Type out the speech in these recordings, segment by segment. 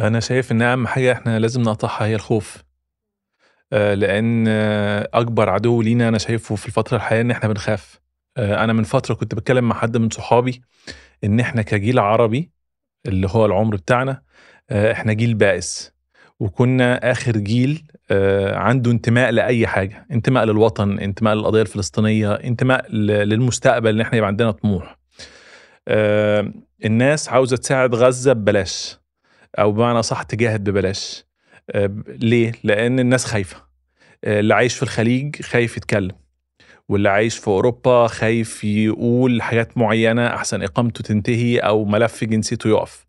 أنا شايف إن أهم حاجة إحنا لازم نقطعها هي الخوف. آه، لأن آه، أكبر عدو لينا أنا شايفه في الفترة الحالية إن إحنا بنخاف. آه، أنا من فترة كنت بتكلم مع حد من صحابي إن إحنا كجيل عربي اللي هو العمر بتاعنا إحنا جيل بائس. وكنا آخر جيل عنده انتماء لأي حاجة. انتماء للوطن انتماء للقضية الفلسطينية انتماء للمستقبل إن إحنا يبقى عندنا طموح. الناس عاوزة تساعد غزة ببلاش. أو بمعنى صح تجاهد ببلاش. آه، ليه؟ لأن الناس خايفة. آه، اللي عايش في الخليج خايف يتكلم. واللي عايش في أوروبا خايف يقول حاجات معينة أحسن إقامته تنتهي أو ملف جنسيته يقف.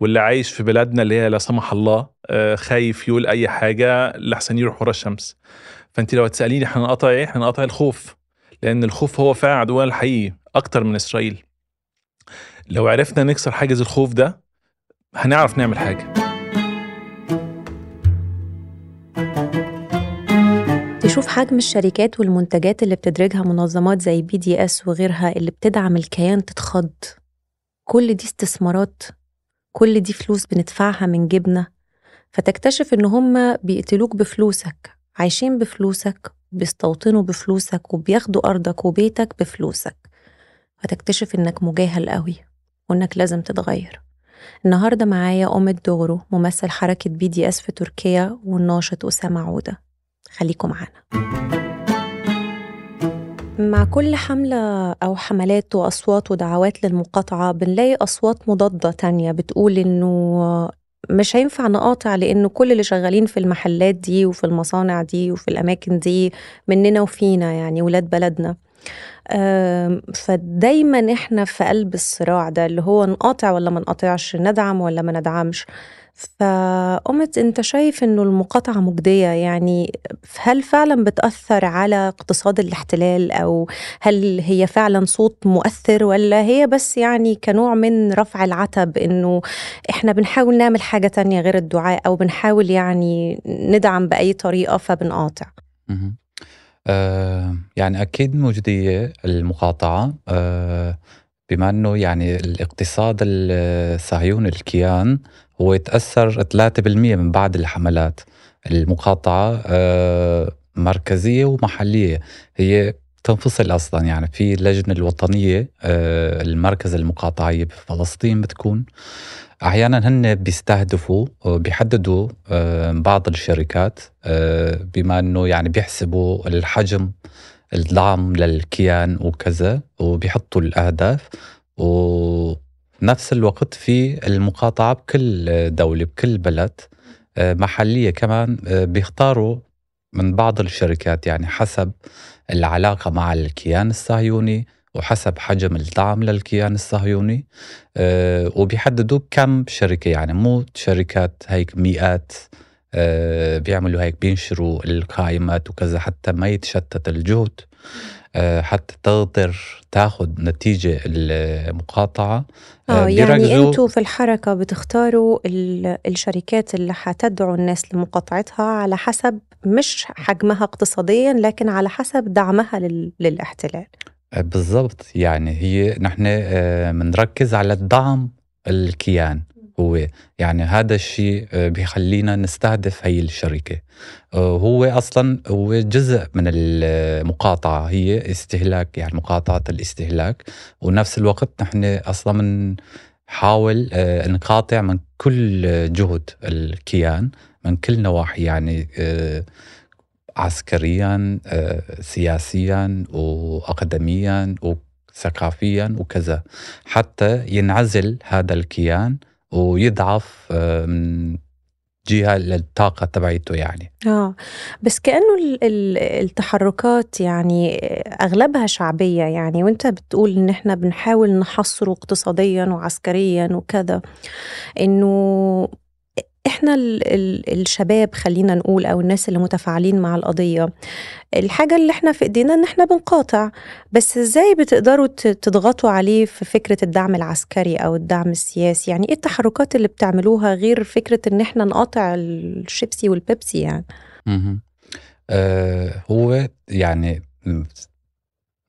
واللي عايش في بلادنا اللي هي لا سمح الله آه، خايف يقول أي حاجة لحسن يروح ورا الشمس. فأنت لو تسأليني إحنا نقطع إيه؟ إحنا نقطع الخوف. لأن الخوف هو فعلا عدونا الحقيقي أكتر من إسرائيل. لو عرفنا نكسر حاجز الخوف ده هنعرف نعمل حاجة. تشوف حجم الشركات والمنتجات اللي بتدرجها منظمات زي BDS وغيرها اللي بتدعم الكيان تتخض. كل دي استثمارات. كل دي فلوس بندفعها من جيبنا. فتكتشف إن هم بيقتلوك بفلوسك عايشين بفلوسك بيستوطنوا بفلوسك وبياخدوا أرضك وبيتك بفلوسك. فتكتشف إنك مجاهل قوي وإنك لازم تتغير. النهاردة معايا آدم الدغرو ممثل حركة BDS في تركيا والناشط أسامة عودة. خليكم معانا. مع كل حملة أو حملات وأصوات ودعوات للمقاطعة بنلاقي أصوات مضادة تانية بتقول إنه مش هينفع نقاطع لأنه كل اللي شغالين في المحلات دي وفي المصانع دي وفي الأماكن دي مننا وفينا يعني ولاد بلدنا. فدايما إحنا في قلب الصراع ده اللي هو نقاطع ولا ما نقاطعش ندعم ولا ما ندعمش. فقمت أنت شايف إنه المقاطعة مجدية؟ يعني هل فعلا بتأثر على اقتصاد الاحتلال؟ أو هل هي فعلا صوت مؤثر؟ ولا هي بس يعني كنوع من رفع العتب إنه إحنا بنحاول نعمل حاجة تانية غير الدعاء أو بنحاول يعني ندعم بأي طريقة فبنقاطع؟ آه يعني أكيد مجدية المقاطعة آه بما أنه يعني الاقتصاد الصهيوني الكيان هو يتأثر 3% من بعد الحملات. المقاطعة آه مركزية ومحلية هي تنفصل أصلا يعني في اللجنه الوطنية آه المركز المقاطعية بفلسطين بتكون. أحيانا هن بيستهدفوا بيحددوا آه، بعض الشركات آه، بما إنه يعني بيحسبوا الحجم الدعم للكيان وكذا وبيحطوا الأهداف. ونفس الوقت في المقاطعة بكل دولة بكل بلد آه، محلية كمان بيختاروا من بعض الشركات يعني حسب العلاقة مع الكيان الصهيوني وحسب حجم الدعم للكيان الصهيوني. أه وبيحددوا كم شركة؟ يعني مو شركات هيك مئات أه بيعملوا هيك بينشروا القائمات وكذا حتى ما يتشتت الجهد. أه حتى تقدر تاخذ نتيجة المقاطعة. آه, آه، يعني أنتوا في الحركة بتختاروا الشركات اللي حتدعو الناس لمقاطعتها على حسب مش حجمها اقتصاديا لكن على حسب دعمها للاحتلال. بالضبط. يعني هي نحن بنركز آه، على الدعم الكيان هو. يعني هذا الشيء آه، بيخلينا نستهدف هي الشركة. آه، هو أصلا هو جزء من المقاطعة هي استهلاك يعني مقاطعة الاستهلاك. ونفس الوقت نحن أصلا بنحاول نقاطع من كل جهد الكيان من كل نواحي. يعني عسكريا آه، سياسيا واكاديميا وثقافيا وكذا. حتى ينعزل هذا الكيان ويضعف آه، من جهة للطاقه تبعيته يعني. آه بس كأنه التحركات يعني أغلبها شعبية يعني. وأنت بتقول إن إحنا بنحاول نحصره اقتصاديا وعسكريا وكذا. إنه إحنا ال ال الشباب خلينا نقول أو الناس اللي متفاعلين مع القضية الحاجة اللي إحنا في إيدينا إن إحنا بنقاطع بس إزاي بتقدروا تضغطوا عليه في فكرة الدعم العسكري أو الدعم السياسي؟ يعني إيه التحركات اللي بتعملوها غير فكرة إن إحنا نقاطع الشيبسي والبيبسي يعني؟ آه هو يعني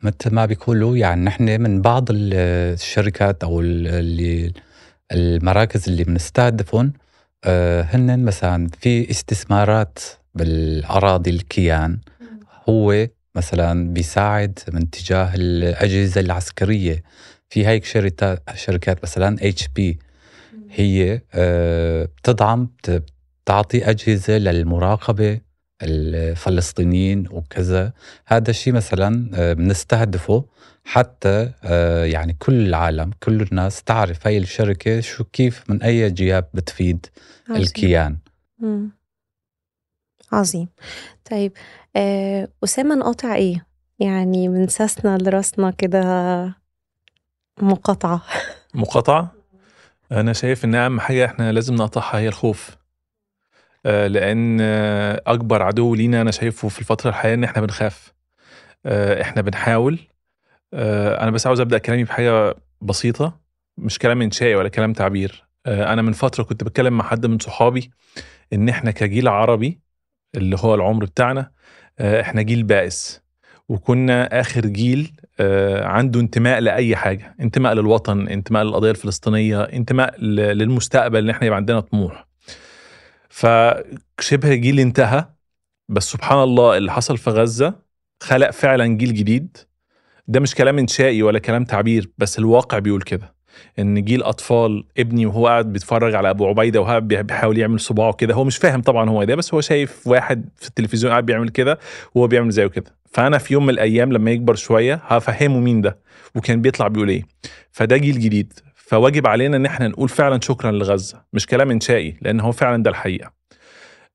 مثل ما بيقولوا يعني نحن من بعض الشركات أو اللي المراكز اللي بنستهدفهم هن مثلا في استثمارات بالأراضي الكيان. هو مثلا بيساعد من تجاه الأجهزة العسكرية. في هيك شركات شركات مثلا اتش بي هي آه، بتدعم بتعطي أجهزة للمراقبة الفلسطينيين وكذا. هذا الشيء مثلا آه، بنستهدفه. حتى آه، يعني كل العالم كل الناس تعرف هاي الشركة شو كيف من أي جهات بتفيد عظيم. الكيان مم. عظيم طيب آه، أسامة نقاطع إيه؟ يعني من ساسنا لراسنا كده مقاطعة مقاطعة أنا شايف إن أهم حاجة إحنا لازم نقطعها هي الخوف آه، لأن أكبر عدو لينا أنا شايفه في الفترة الحالية إن إحنا بنخاف آه، إحنا بنحاول آه، أنا بس عاوز أبدأ كلامي بحاجة بسيطة مش كلام إنشائي ولا كلام تعبير. أنا من فترة كنت بتكلم مع حد من صحابي إن إحنا كجيل عربي اللي هو العمر بتاعنا إحنا جيل بائس. وكنا آخر جيل عنده انتماء لأي حاجة. انتماء للوطن انتماء للقضية الفلسطينية انتماء للمستقبل اللي إحنا يبقى عندنا طموح. فشبه جيل انتهى بس سبحان الله اللي حصل في غزة خلق فعلا جيل جديد. ده مش كلام انشائي ولا كلام تعبير بس الواقع بيقول كده. إن جيل أطفال ابني وهو قاعد بيتفرج على أبو عبيدة وهو بيحاول يعمل صباعه كده هو مش فاهم طبعا هو ده بس هو شايف واحد في التلفزيون قاعد بيعمل كده وهو بيعمل زيه كده. فأنا في يوم من الأيام لما يكبر شوية هفهمه مين ده وكان بيطلع بيقول إيه. فده جيل جديد. فواجب علينا إن إحنا نقول فعلا شكرا لغزة مش كلام انشائي لأن هو فعلا ده الحقيقة.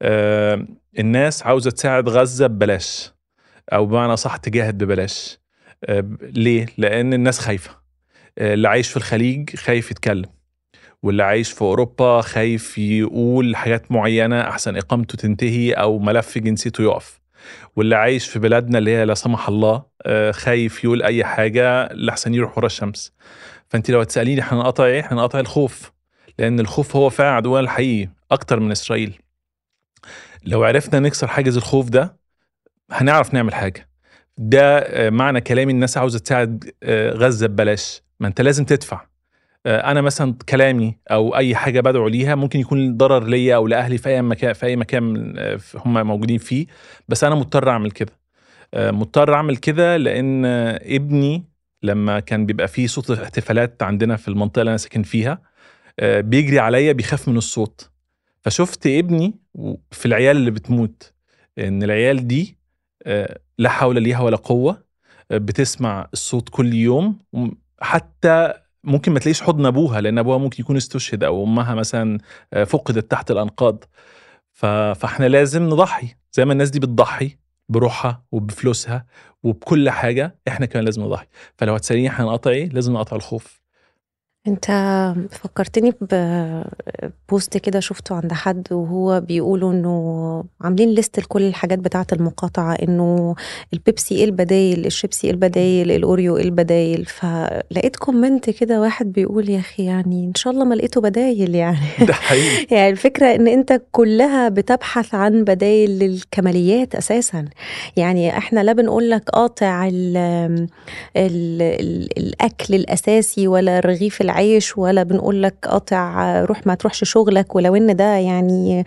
آه الناس عاوزة تساعد غزة ببلاش أو بمعنى صح تجاهد ببلاش. ليه؟ لأن الناس خايفة. آه اللي عايش في الخليج خايف يتكلم. واللي عايش في أوروبا خايف يقول حاجات معينة أحسن إقامته تنتهي أو ملف جنسيته يقف. واللي عايش في بلادنا اللي هي لا سمح الله آه، خايف يقول أي حاجة لحسن يروح ورا الشمس. فأنت لو تسأليني هنقطع إيه؟ هنقطع الخوف. لأن الخوف هو فعلا عدونا الحقيقي أكتر من إسرائيل. لو عرفنا نكسر حاجز الخوف ده هنعرف نعمل حاجة. ده آه، معنى كلامي الناس عاوزة تساعد آه، غزة ببلاش. ما انت لازم تدفع. آه، أنا مثلا كلامي أو أي حاجة بدعو ليها ممكن يكون ضرر ليا أو لأهلي في أي مكان في أي مكان هم موجودين فيه بس أنا مضطر أعمل كده. مضطر أعمل كده لأن ابني لما كان بيبقى فيه صوت احتفالات عندنا في المنطقة اللي أنا ساكن فيها بيجري عليا بيخاف من الصوت. فشفت ابني في العيال اللي بتموت إن العيال دي لا حول ليها ولا قوة آه، بتسمع الصوت كل يوم حتى ممكن ما تلاقيش حضن أبوها لأن أبوها ممكن يكون استشهد أو أمها مثلا آه، فقدت تحت الأنقاض. فإحنا لازم نضحي زي ما الناس دي بتضحي بروحها وبفلوسها وبكل حاجة إحنا كمان لازم نضحي. فلو هتسأليني هنقطع إيه؟ لازم نقطع الخوف. انت فكرتني ببوست كده شفته عند حد وهو بيقولوا انه عاملين list لكل الحاجات بتاعة المقاطعة انه البيبسي إيه البدايل الشيبسي إيه البدايل الأوريو إيه البدايل. فلقيت comment كده واحد بيقول يا أخي يعني إن شاء الله ما لقيته بدايل يعني. ده حقيقي. يعني الفكرة إن أنت كلها بتبحث عن بدايل للكماليات أساسا. يعني إحنا لا بنقول لك قاطع ال ال ال الأكل الأساسي ولا رغيف العيش ولا بنقول لك قاطع روح ما تروحش شغلك ولو إن ده يعني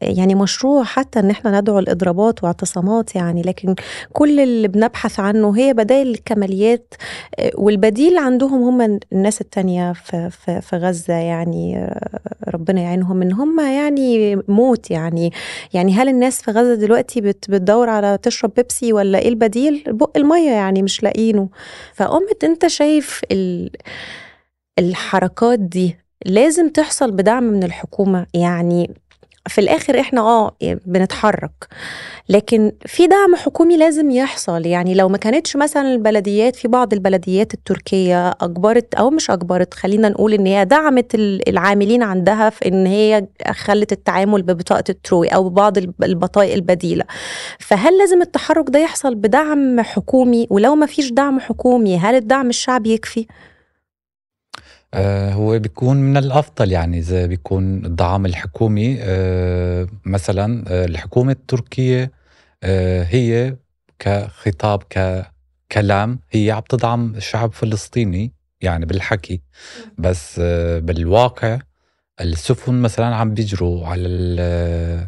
يعني مشروع حتى إن إحنا ندعو الإضرابات واعتصامات يعني. لكن كل اللي بنبحث عنه هي بدائل الكماليات والبديل عندهم هم الناس التانية في, في, في غزة يعني ربنا يعينهم إن هم يعني موت يعني. يعني هل الناس في غزة دلوقتي بتدور على تشرب بيبسي ولا إيه البديل؟ بق المية يعني مش لاقينه. فقمت أنت شايف ال الحركات دي لازم تحصل بدعم من الحكومة. يعني في الآخر إحنا آه بنتحرك لكن في دعم حكومي لازم يحصل. يعني لو ما كانتش مثلا البلديات في بعض البلديات التركية أجبرت أو مش أجبرت خلينا نقول إن هي دعمت العاملين عندها في إن هي خلت التعامل ببطاقة التروي أو ببعض البطائق البديلة. فهل لازم التحرك ده يحصل بدعم حكومي؟ ولو ما فيش دعم حكومي هل الدعم الشعبي يكفي؟ هو بيكون من الأفضل يعني إذا بيكون الدعم الحكومي آه، مثلا آه، الحكومة التركية هي كخطاب ككلام هي عم تدعم الشعب الفلسطيني يعني بالحكي. بس بالواقع السفن مثلا عم بيجروا على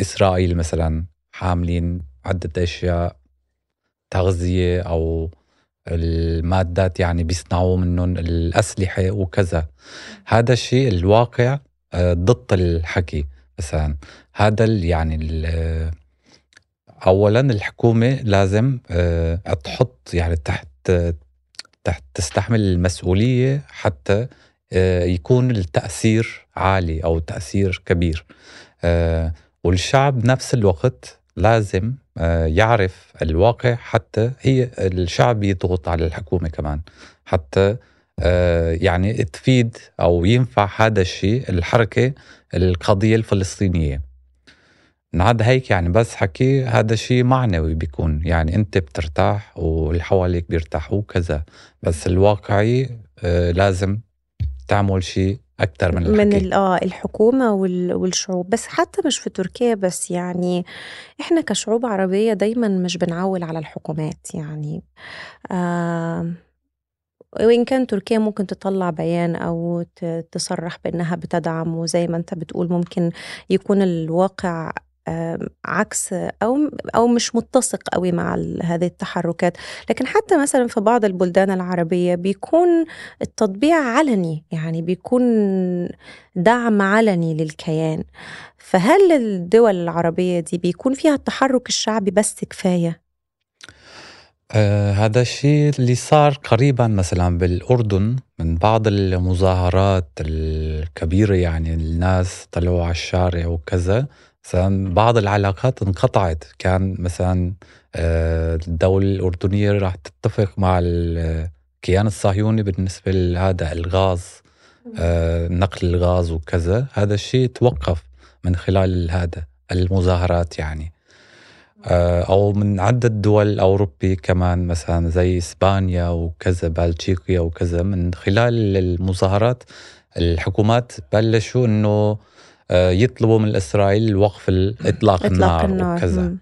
إسرائيل مثلا حاملين عدة أشياء تغذية أو المادات يعني بيصنعوا منهم الأسلحة وكذا. هذا الشيء الواقع آه، ضد الحكي مثلا. هذا يعني أولا الحكومة لازم آه، تحط يعني تحت تحت تستحمل المسؤولية حتى آه، يكون التأثير عالي أو تأثير كبير. والشعب بنفس الوقت لازم يعرف الواقع حتى هي الشعب يضغط على الحكومة كمان. حتى آه، يعني تفيد أو ينفع هذا الشيء الحركة القضية الفلسطينية. نعد هيك يعني بس حكي هذا شيء معنوي بيكون. يعني أنت بترتاح واللي حواليك بيرتاحوا وكذا. بس الواقعي آه، لازم تعمل شيء أكثر من الحكي. من ال- آه الحكومة وال- والشعوب. بس حتى مش في تركيا بس يعني إحنا كشعوب عربية دايما مش بنعول على الحكومات يعني آه وإن كان تركيا ممكن تطلع بيان أو تصرح بأنها بتدعم وزي ما أنت بتقول ممكن يكون الواقع عكس أو أو مش متسق قوي مع هذه التحركات. لكن حتى مثلا في بعض البلدان العربية بيكون التطبيع علني يعني بيكون دعم علني للكيان. فهل الدول العربية دي بيكون فيها التحرك الشعبي بس كفاية؟ آه هذا الشيء اللي صار قريبا مثلا بالأردن من بعض المظاهرات الكبيرة يعني الناس طلعوا على الشارع وكذا. مثلا بعض العلاقات انقطعت. كان مثلا آه الدولة الأردنية راح تتفق مع الكيان الصهيوني بالنسبة لهذا الغاز آه نقل الغاز وكذا. هذا الشيء توقف من خلال هذا المظاهرات يعني. آه، أو من عدة دول أوروبية كمان مثلا زي إسبانيا وكذا بلجيكا وكذا. من خلال المظاهرات الحكومات بلشوا إنه آه، يطلبوا من إسرائيل وقف إطلاق إطلاق النار النار. وكذا. مم.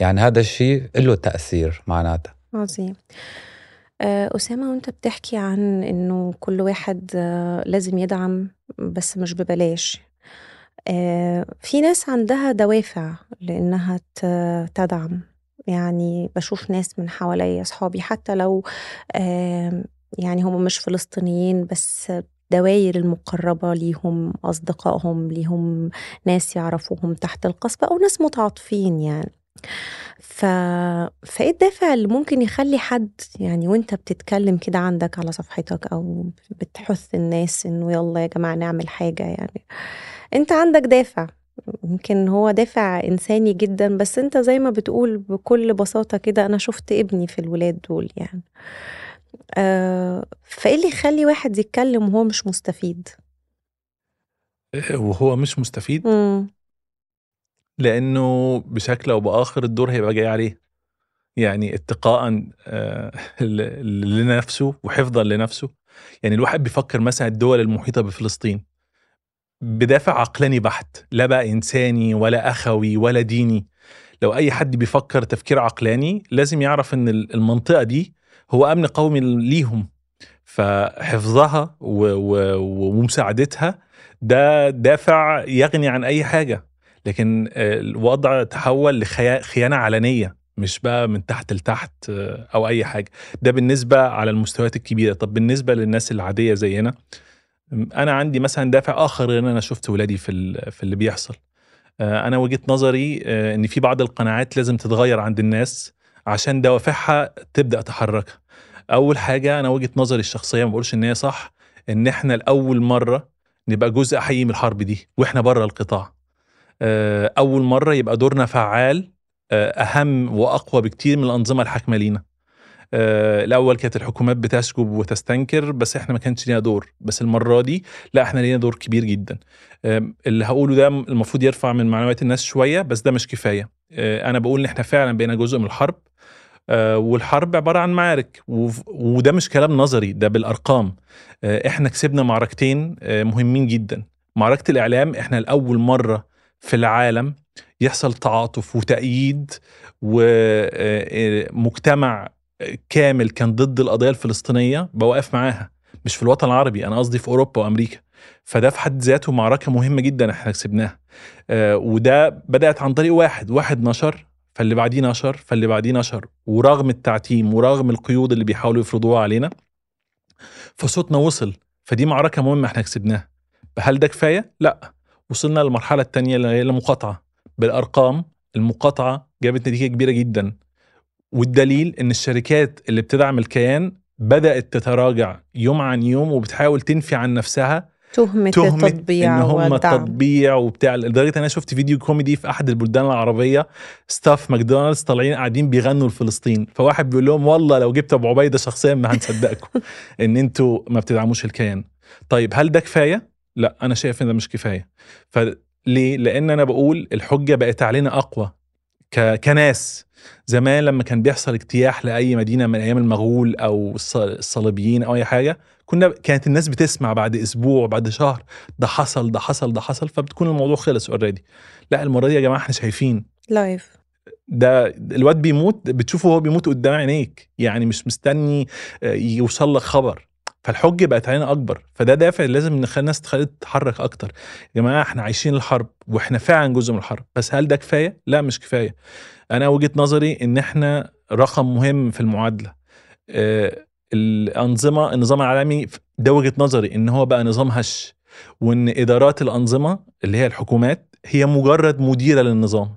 يعني هذا الشيء له تأثير معناته. عظيم. آه، أسامة وأنت بتحكي عن إنه كل واحد آه، لازم يدعم بس مش ببلاش. آه، في ناس عندها دوافع لإنها تدعم. يعني بشوف ناس من حواليا أصحابي حتى لو يعني هم مش فلسطينيين بس دواير المقربة ليهم أصدقائهم ليهم ناس يعرفوهم تحت القصبة أو ناس متعاطفين يعني. ف... فإيه الدافع اللي ممكن يخلي حد يعني وأنت بتتكلم كده عندك على صفحتك أو بتحث الناس إنه يلا يا جماعة نعمل حاجة يعني؟ أنت عندك دافع يمكن هو دافع إنساني جدا بس أنت زي ما بتقول بكل بساطة كده أنا شفت ابني في الولاد دول يعني. فإيه اللي يخلي واحد يتكلم وهو مش مستفيد؟ وهو مش مستفيد؟ مم. لأنه بشكل أو بآخر الدور هيبقى جاي عليه. يعني اتقاء آه، لنفسه وحفظا لنفسه. يعني الواحد بيفكر مثلا الدول المحيطة بفلسطين. بدافع عقلاني بحت. لا بقى إنساني ولا أخوي ولا ديني. لو أي حد بيفكر تفكير عقلاني لازم يعرف إن ال- المنطقة دي هو أمن قومي ليهم. فحفظها ومساعدتها ده دافع يغني عن أي حاجة. لكن آه، الوضع تحول لخيانه علنية مش بقى من تحت لتحت آه، أو أي حاجة. ده بالنسبة على المستويات الكبيرة. طب بالنسبة للناس العادية زينا أنا عندي مثلا دافع آخر إن أنا شفت ولادي في في اللي بيحصل. آه، أنا وجهة نظري إن في بعض القناعات لازم تتغير عند الناس عشان دوافعها تبدأ تحركها. أول حاجة أنا وجهة نظري الشخصية ما بقولش إن هي صح إن إحنا لأول مرة نبقى جزء حقيقي من الحرب دي وإحنا بره القطاع. آه، أول مرة يبقى دورنا فعال آه، أهم وأقوى بكتير من الأنظمة الحاكمة لينا. آه، الأول كانت الحكومات بتشجب وتستنكر بس إحنا ما كانش لينا دور. بس المرة دي لا إحنا لينا دور كبير جدا. اللي هقوله ده المفروض يرفع من معلومات الناس شوية بس ده مش كفاية. أنا بقول إن إحنا فعلا بقينا جزء من الحرب. والحرب عبارة عن معارك. وده مش كلام نظري ده بالأرقام. آه، إحنا كسبنا معركتين آه، مهمين جدا. معركة الإعلام إحنا لأول مرة في العالم يحصل تعاطف وتأييد ومجتمع كامل كان ضد القضية الفلسطينية بوقف معاها. مش في الوطن العربي أنا قصدي في أوروبا وأمريكا. فده في حد ذاته معركة مهمة جدا إحنا كسبناها. آه، وده بدأت عن طريق واحد واحد نشر فاللي بعديه نشر فاللي بعديه نشر ورغم التعتيم ورغم القيود اللي بيحاولوا يفرضوها علينا فصوتنا وصل. فدي معركة مهمة إحنا كسبناها. هل ده كفاية؟ لا. وصلنا للمرحله الثانية اللي هي المقاطعة. بالأرقام المقاطعة جابت نتيجة كبيرة جدا. والدليل إن الشركات اللي بتدعم الكيان بدأت تتراجع يوم عن يوم وبتحاول تنفي عن نفسها تهمة, تهمة التطبيع إن هم والدعم. تطبيع وبتاع لدرجة إن أنا شفت فيديو كوميدي في أحد البلدان العربية staff ماكدونالدز طالعين قاعدين بيغنوا لفلسطين. فواحد بيقول لهم والله لو جبت أبو عبيدة شخصيا ما هنصدقكم إن أنتوا ما بتدعموش الكيان. طيب هل ده كفاية؟ لا أنا شايف إن ده مش كفاية. فليه؟ لأن أنا بقول الحجة بقت علينا أقوى ك... كناس. زمان لما كان بيحصل اجتياح لأي مدينة من أيام المغول أو الص- الصليبيين أو أي حاجة كنا كانت الناس بتسمع بعد أسبوع بعد شهر ده حصل ده حصل ده حصل فبتكون الموضوع خلص already لا المرة دي يا جماعة إحنا شايفين. live ده الواد بيموت بتشوفه هو بيموت قدام عينيك يعني مش مستني آه، يوصل لك خبر. فالحجه بقت علينا أكبر فده دافع لازم نخلي الناس تتحرك أكتر. يا جماعة إحنا عايشين الحرب وإحنا فعلا جزء من الحرب بس هل ده كفاية؟ لا مش كفاية. أنا وجهة نظري إن إحنا رقم مهم في المعادلة. آه، الأنظمة النظام العالمي ده وجهة نظري إن هو بقى نظام هش وإن إدارات الأنظمة اللي هي الحكومات هي مجرد مديرة للنظام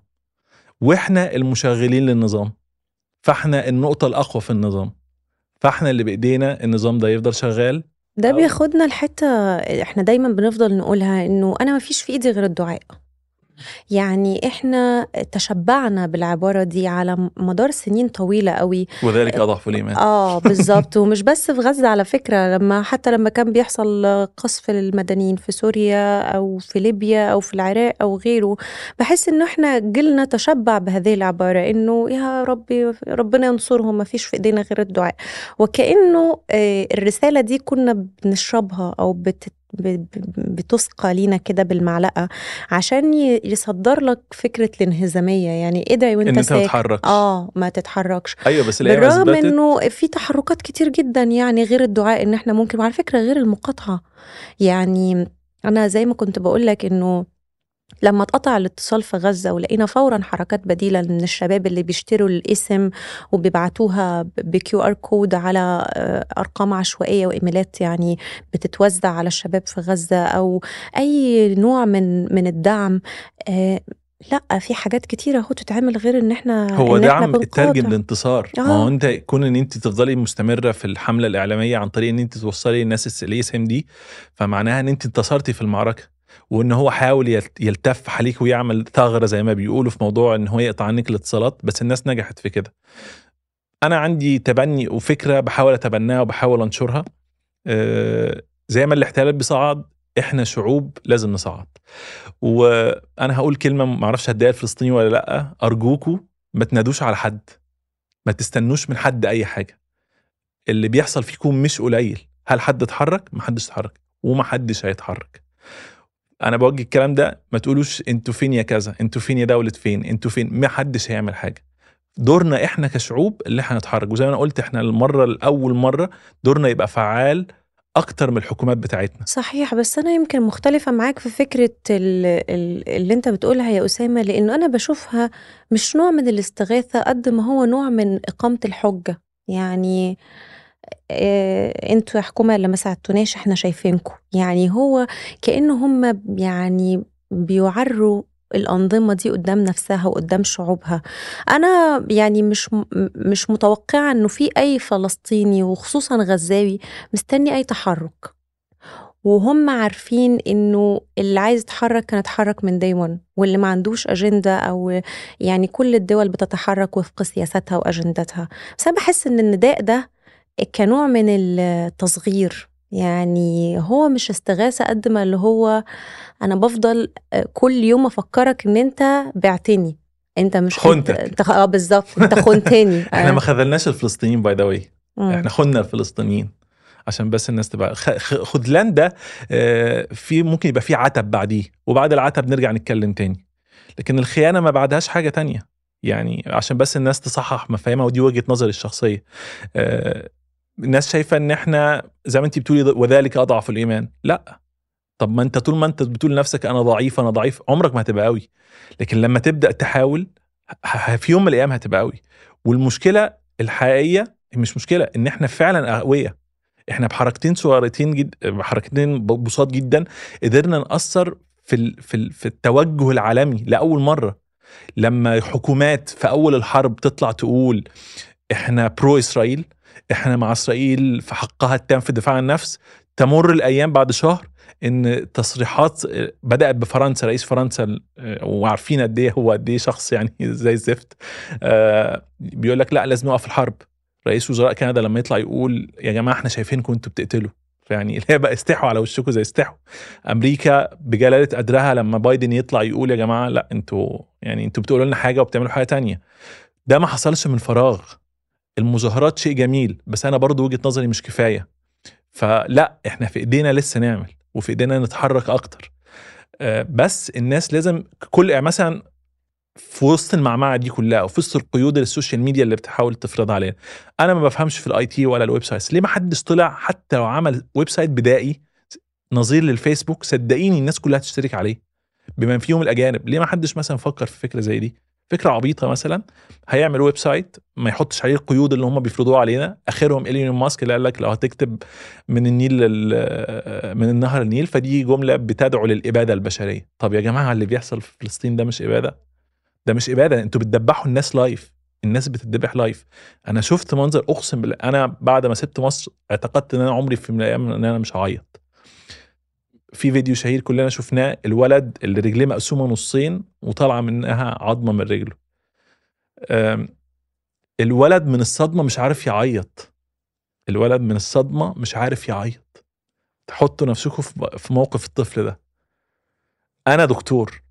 وإحنا المشغلين للنظام فإحنا النقطة الأقوى في النظام. فاحنا اللي بإيدينا النظام ده يفضل شغال. ده بياخدنا لحتة إحنا دايما بنفضل نقولها إنه أنا ما فيش في إيدي غير الدعاء. يعني إحنا تشبعنا بالعبارة دي على مدار سنين طويلة قوي. وذلك أضعف الإيمان. آه بالظبط. ومش بس في غزة على فكرة لما حتى لما كان بيحصل قصف للمدنيين في سوريا أو في ليبيا أو في العراق أو غيره بحس إنه إحنا جيلنا تشبع بهذه العبارة إنه يا ربي ربنا ينصرهم ما فيش في إيدينا غير الدعاء. وكأنه آه، الرسالة دي كنا بنشربها أو بت ب- ب- بتسقى لينا كده بالمعلقة عشان يصدر لك فكرة الانهزامية. يعني ادعي وانت إن أنت تتحركش. آه ما تتحركش. أيوه بس بالرغم إنه في تحركات كتير جدا يعني غير الدعاء إن إحنا ممكن وعلى فكرة غير المقاطعة. يعني أنا زي ما كنت بقول لك إنه لما اتقطع الاتصال في غزة ولقينا فورا حركات بديلة من الشباب اللي بيشتروا الاسم وبيبعتوها ب QR code على آه، أرقام عشوائية وإيميلات يعني بتتوزع على الشباب في غزة أو أي نوع من من الدعم آه، لأ في حاجات كتيرة أهو تتعمل غير إن إحنا هو إن دعم الترجم. لانتصار ما آه. هو أنت كون إن أنت تفضلي مستمرة في الحملة الإعلامية عن طريق إن أنت توصلي الناس الاسم دي فمعناها إن أنت انتصرتي في المعركة وإن هو حاول يلت- يلتف عليك ويعمل ثغرة زي ما بيقولوا في موضوع إن هو يقطع عنك الاتصالات بس الناس نجحت في كده. أنا عندي تبني وفكرة بحاول أتبناها وبحاول أنشرها. آه، زي ما الاحتلال بيصعد إحنا شعوب لازم نصعد. وأنا هقول كلمة ما أعرفش هديها الفلسطيني ولا لأ أرجوكوا ما تنادوش على حد. ما تستنوش من حد أي حاجة. اللي بيحصل فيكم مش قليل. هل حد اتحرك؟ ما حدش اتحرك. وما حدش هيتحرك. أنا بوجه الكلام ده ما تقولوش أنتوا فين يا كذا أنتوا فين يا دولة فين أنتوا فين ما حدش هيعمل حاجة. دورنا إحنا كشعوب اللي إحنا نتحرك. وزي ما أنا قلت إحنا المرة الأول مرة دورنا يبقى فعال أكتر من الحكومات بتاعتنا. صحيح بس أنا يمكن مختلفة معاك في ال- اللي أنت بتقولها يا أسامة لأنه أنا بشوفها مش نوع من الاستغاثة قد ما هو نوع من إقامة الحجة. يعني آه، أنتوا يا حكومة اللي ما ساعدتوناش إحنا شايفينكم يعني هو كأنه هم يعني بيعروا الأنظمة دي قدام نفسها وقدام شعوبها. أنا يعني مش مش متوقعة إنه في أي فلسطيني وخصوصا غزاوي مستني أي تحرك. وهم عارفين إنه اللي عايز يتحرك كان يتحرك من داي 1 واللي ما عندوش أجندة أو يعني كل الدول بتتحرك وفق سياساتها وأجندتها. بس أنا بحس إن النداء ده كنوع من التصغير. يعني هو مش استغاثة قد ما اللي هو أنا بفضل كل يوم أفكرك إن أنت بعتني. أنت مش خنتك. أنت- آه بالظبط. أنت خنتني. إحنا ما خذلناش الفلسطينيين by the way. إحنا خدنا الفلسطينيين عشان بس الناس تبقى خذلان ده آه، في ممكن يبقى في عتب بعديه. وبعد العتب نرجع نتكلم تاني. لكن الخيانة ما بعدهاش حاجة تانية. يعني عشان بس الناس تصحح مفاهيمها ودي وجهة نظري الشخصية. آه، الناس شايفة إن إحنا زي ما انت بتقولي وذلك أضعف الإيمان. لأ. طب ما أنت طول ما أنت بتقول لنفسك أنا ضعيف أنا ضعيف عمرك ما هتبقى قوي لكن لما تبدأ تحاول في يوم من الأيام هتبقى قوي والمشكلة الحقيقية مش مشكلة إن إحنا فعلا أقوياء. إحنا بحركتين صغيرتين جد بحركتين بساط جدا قدرنا نأثر في ال... في ال... في التوجه العالمي لأول مرة. لما حكومات في أول الحرب تطلع تقول إحنا برو إسرائيل إحنا مع إسرائيل في حقها التام في الدفاع عن النفس. تمر الأيام بعد شهر إن تصريحات بدأت بفرنسا رئيس فرنسا وعارفين قد إيه هو قد إيه شخص يعني زي الزفت آه، بيقول لك لا لازم نوقف الحرب. رئيس وزراء كندا لما يطلع يقول يا جماعة إحنا شايفينكم أنتوا بتقتلوا. يعني اللي هي بقى استحوا على وشكم زي استحوا. أمريكا بجلالة قدرها لما بايدن يطلع يقول يا جماعة لا أنتوا يعني أنتوا بتقولوا لنا حاجة وبتعملوا حاجة تانية. ده ما حصلش من فراغ. المظاهرات شيء جميل بس أنا برضو وجهة نظري مش كفاية. فلا إحنا في إيدينا لسه نعمل وفي إيدينا نتحرك أكتر. آه، بس الناس لازم كل يعني مثلا في وسط المعمعة دي كلها وفي وسط القيود ال social media اللي بتحاول تفرضها علينا أنا ما بفهمش في ال IT ولا ال websites. ليه ما حدش طلع حتى لو عمل website بدائي نظير للفيسبوك صدقيني الناس كلها تشترك عليه. بما فيهم الأجانب ليه ما حدش مثلا فكر في فكرة زي دي؟ فكرة عبيطة مثلا هيعمل website ما يحطش عليه القيود اللي هم بيفرضوها علينا. آخرهم إيلون ماسك اللي قال لك لو هتكتب من النيل من النهر النيل فدي جملة بتدعو للإبادة البشرية. طب يا جماعة اللي بيحصل في فلسطين ده مش إبادة؟ ده مش إبادة أنتوا بتدبحوا الناس live الناس بتدبح live أنا شفت منظر أقسم بالله أنا بعد ما سبت مصر اعتقدت إن أنا عمري في من الأيام إن أنا مش هعيط. في فيديو شهير كلنا شفناه الولد اللي رجليه مقسومة نصين وطالعة منها عظمة من رجله. الولد من الصدمة مش عارف يعيط. الولد من الصدمة مش عارف يعيط. تحطوا نفسكم في في موقف الطفل ده. أنا دكتور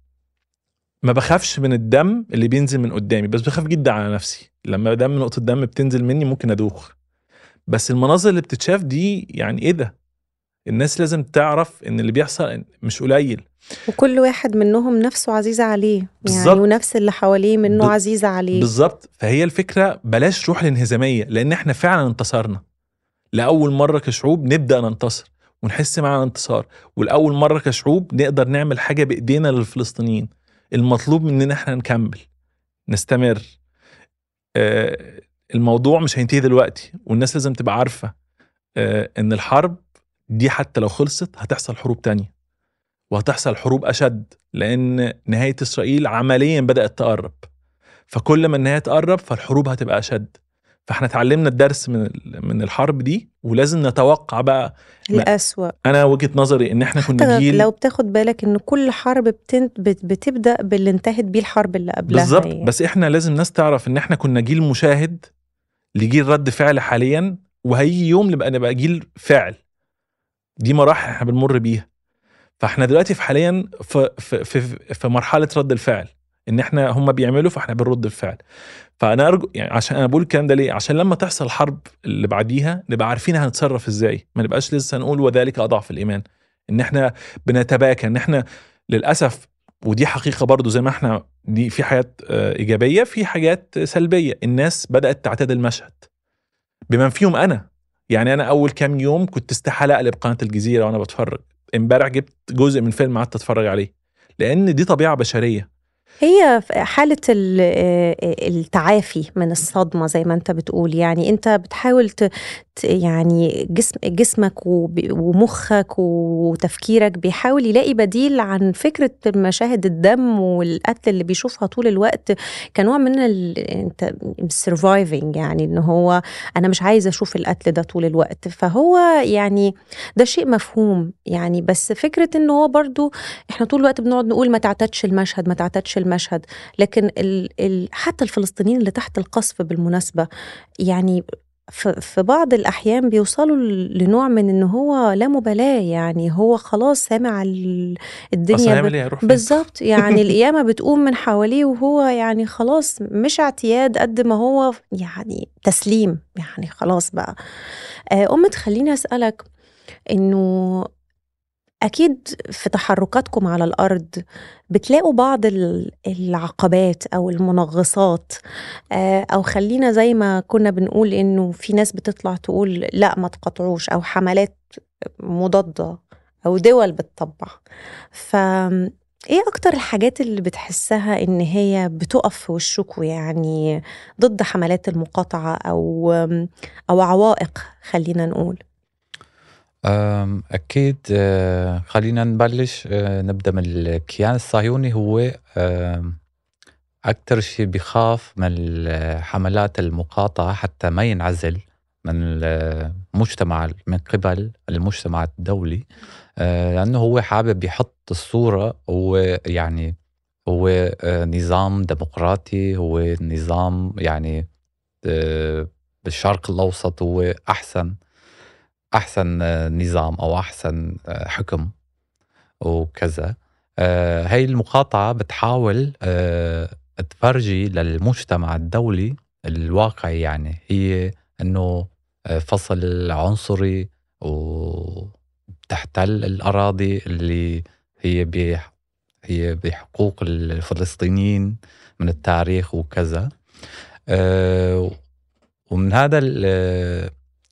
ما بخافش من الدم اللي بينزل من قدامي بس بخاف جدا على نفسي. لما دم نقطة دم بتنزل مني ممكن أدوخ. بس المناظر اللي بتتشاف دي يعني إيه ده؟ الناس لازم تعرف إن اللي بيحصل مش قليل. وكل واحد منهم نفسه عزيزة عليه. يعني بالظبط. ونفس اللي حواليه منه ب- عزيزة عليه. بالظبط. فهي الفكرة بلاش روح الانهزامية لأن إحنا فعلا انتصرنا. لأول مرة كشعوب نبدأ ننتصر ونحس معنا انتصار ولأول مرة كشعوب نقدر نعمل حاجة بإيدينا للفلسطينيين. المطلوب مننا إحنا نكمل نستمر. آه الموضوع مش هينتهي دلوقتي والناس لازم تبقى عارفة آه إن الحرب دي حتى لو خلصت هتحصل حروب تانية. وهتحصل حروب أشد لأن نهاية إسرائيل عمليا بدأت تقرب. فكل ما النهاية تقرب فالحروب هتبقى أشد. فإحنا اتعلمنا الدرس من من الحرب دي ولازم نتوقع بقى الأسوأ. أنا وجهة نظري إن إحنا كنا جيل لو بتاخد بالك إن كل حرب بتن... بت... بتبدأ باللي انتهت بيه الحرب اللي قبلها بالظبط. يعني. بس إحنا لازم ناس تعرف إن إحنا كنا جيل مشاهد لجيل رد فعل حاليا وهيجي يوم نبقى نبقى جيل فعل. دي مراحل إحنا بنمر بيها. فإحنا دلوقتي في حاليا في في في, في مرحلة رد الفعل إن إحنا هم بيعملوا فإحنا بنرد الفعل. فأنا ارجو يعني عشان أنا بقول الكلام ده ليه؟ عشان لما تحصل حرب اللي بعديها نبقى عارفين هنتصرف إزاي. ما نبقاش لسه نقول وذلك أضعف الإيمان. إن إحنا بنتباكى إن إحنا للأسف ودي حقيقة برضو زي ما إحنا دي في حاجات آه، إيجابية في حاجات سلبية. الناس بدأت تعتاد المشهد بمن فيهم أنا. يعني أنا أول كام يوم كنت استحالة أقلب قناة الجزيرة وأنا بتفرج. امبارح جبت جزء من فيلم قعدت أتفرج عليه لأن دي طبيعة بشرية. هي حالة ال- التعافي من الصدمة زي ما أنت بتقول يعني أنت بتحاول يعني جسم جسمك ومخك وتفكيرك بيحاول يلاقي بديل عن فكرة مشاهد الدم والقتل اللي بيشوفها طول الوقت كنوع من ال... انت surviving يعني إن هو أنا مش عايزة أشوف القتل ده طول الوقت. فهو يعني ده شيء مفهوم يعني بس فكرة إن هو برضو إحنا طول الوقت بنقعد نقول ما تعتادش المشهد ما تعتادش المشهد لكن ال ال حتى الفلسطينيين اللي تحت القصف بالمناسبة يعني في في بعض الأحيان بيوصلوا لنوع من إن هو لا مبالاة يعني هو خلاص سامع الدنيا ب- فين؟ بالظبط يعني القيامة بتقوم من حواليه وهو يعني خلاص مش اعتياد قد ما هو يعني تسليم يعني خلاص بقى آه، أم تخليني أسألك إنه أكيد في تحركاتكم على الأرض بتلاقوا بعض ال- العقبات أو المنغصات آه، أو خلينا زي ما كنا بنقول إنه في ناس بتطلع تقول لأ ما تقطعوش أو حملات مضادة أو دول بتطبع. ف إيه أكتر الحاجات اللي بتحسها إن هي بتقف في وشكوا يعني ضد حملات المقاطعة أو أو عوائق خلينا نقول؟ أكيد أه، خلينا نبلش أه، نبدأ من الكيان الصهيوني. هو أم، أكتر شيء بيخاف من حملات المقاطعة حتى ما ينعزل من المجتمع من قبل المجتمع الدولي. أه، لأنه هو حابب يحط الصورة هو يعني هو نظام ديمقراطي هو نظام يعني بالشرق الأوسط هو أحسن. أحسن نظام أو أحسن حكم وكذا. آه، هاي المقاطعة بتحاول آه، تفرجي للمجتمع الدولي الواقعي يعني. هي إنه آه، فصل عنصري وتحتل الأراضي اللي هي هي بحقوق الفلسطينيين من التاريخ وكذا. ومن هذا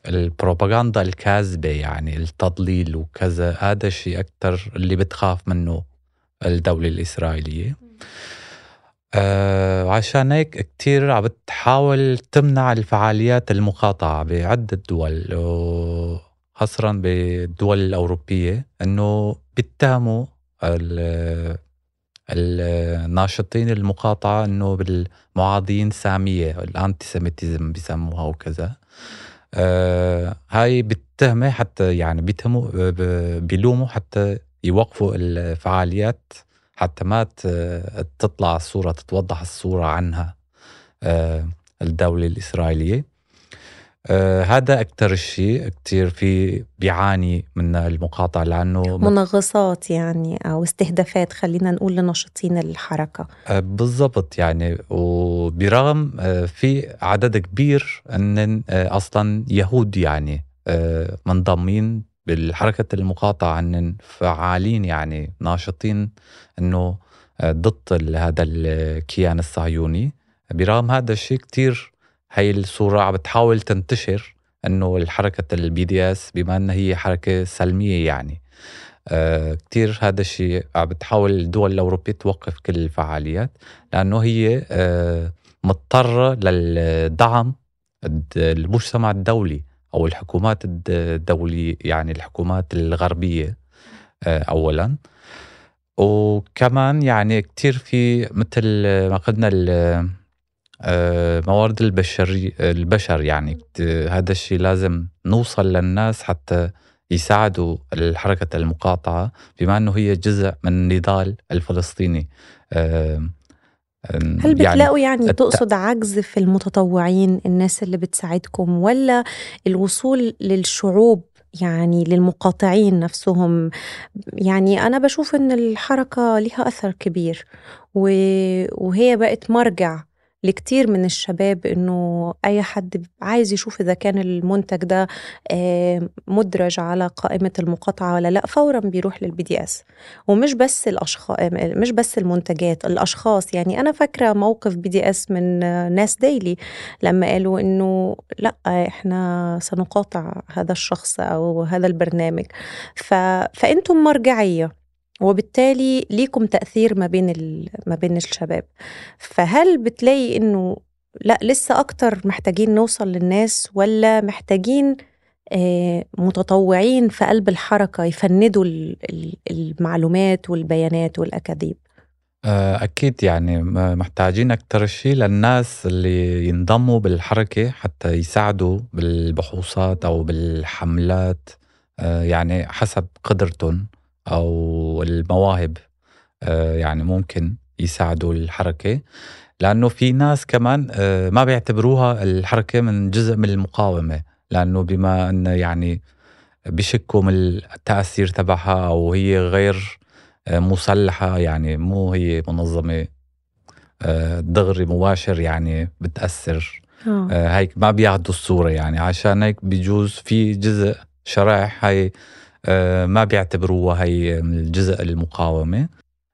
البروباغندا الكاذبة يعني التضليل وكذا هذا الشيء أكثر اللي بتخاف منه الدولة الإسرائيلية. آه عشان هيك كتير عم بتحاول تمنع الفعاليات المقاطعة بعدة دول خاصة بالدول الأوروبية أنه بيتهموا الناشطين المقاطعة أنه بالمعاضين سامية الأنتي سيميتيزم بيسموها وكذا. آه هاي بتهمه حتى يعني بيتهموا بيلوموا حتى يوقفوا الفعاليات حتى ما تطلع الصورة تتوضح الصورة عنها آه الدولة الإسرائيلية. آه هذا أكثر شيء كتير في بيعاني من المقاطعة لأنه منغصات يعني أو استهدافات خلينا نقول لناشطين الحركة. آه بالضبط يعني. وبرغم آه في عدد كبير أن آه أصلا يهود يعني آه منضمين بالحركة المقاطعة أن فعالين يعني ناشطين أنه آه، ضد هذا الكيان الصهيوني. برغم هذا الشيء كتير هاي الصورة عم بتحاول تنتشر إنه الحركة ال BDS بما إنها هي حركة سلمية يعني. آه كتير هذا الشيء عم بتحاول الدول الأوروبية توقف كل الفعاليات لأنه هي آه مضطرة للدعم المجتمع الدولي أو الحكومات الدولية يعني الحكومات الغربية آه أولا. وكمان يعني كتير في مثل ما قلنا موارد البشري البشر يعني هذا الشيء لازم نوصل للناس حتى يساعدوا الحركة المقاطعة بما أنه هي جزء من النضال الفلسطيني. هل يعني بتلاقوا يعني, يعني تقصد عجز في المتطوعين الناس اللي بتساعدكم ولا الوصول للشعوب يعني للمقاطعين نفسهم؟ يعني أنا بشوف إن الحركة لها أثر كبير وهي بقت مرجع لكتير من الشباب إنه أي حد عايز يشوف إذا كان المنتج ده آه، مدرج على قائمة المقاطعة ولا لأ فورا بيروح لل BDS ومش بس الاشخاص مش بس المنتجات الأشخاص. يعني أنا فاكرة موقف BDS من ناس ديلي لما قالوا إنه لأ إحنا سنقاطع هذا الشخص أو هذا البرنامج. ف... فأنتم مرجعية. وبالتالي ليكم تأثير ما بين ما بين الشباب. فهل بتلاقي إنه لأ لسه أكتر محتاجين نوصل للناس ولا محتاجين آه، متطوعين في قلب الحركة يفندوا المعلومات والبيانات والأكاذيب؟ آه، أكيد يعني محتاجين أكتر شيء للناس اللي ينضموا بالحركة حتى يساعدوا بالبحوثات أو بالحملات آه، يعني حسب قدرتهم. أو المواهب آه، يعني ممكن يساعدوا الحركة. لأنه في ناس كمان آه، ما بيعتبروها الحركة من جزء من المقاومة. لأنه بما انه يعني بشكوا من التأثير تبعها أو هي غير آه، مسلحة يعني مو هي منظمة دغري مباشر يعني بتأثر. هيك ما بياخذوا الصورة يعني. عشان هيك بيجوز في جزء شرائح هاي ما بيعتبروها هي من الجزء المقاومة.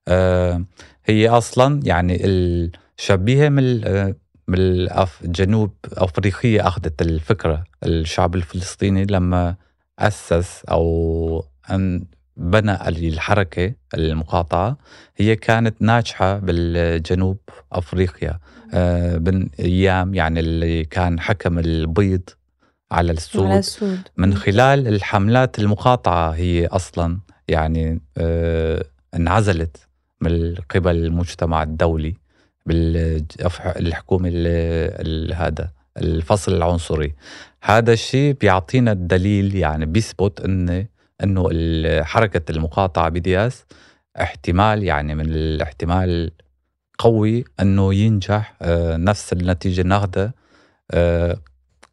آه، هي أصلا يعني الشبيهة من آه، من جنوب أفريقيا أخذت الفكرة. الشعب الفلسطيني لما أسس أو أن بنى الحركة المقاطعة هي كانت ناجحة بالجنوب أفريقيا. آه، من أيام يعني اللي كان حكم البيض على السود, على السود من خلال الحملات المقاطعة هي أصلا يعني آه، انعزلت من قبل المجتمع الدولي بالحكومة هذا الفصل العنصري. هذا الشيء بيعطينا الدليل يعني بيثبت ان إنه حركه المقاطعة بي دي إس احتمال يعني من الاحتمال قوي إنه ينجح آه، نفس النتيجة ناخذها آه،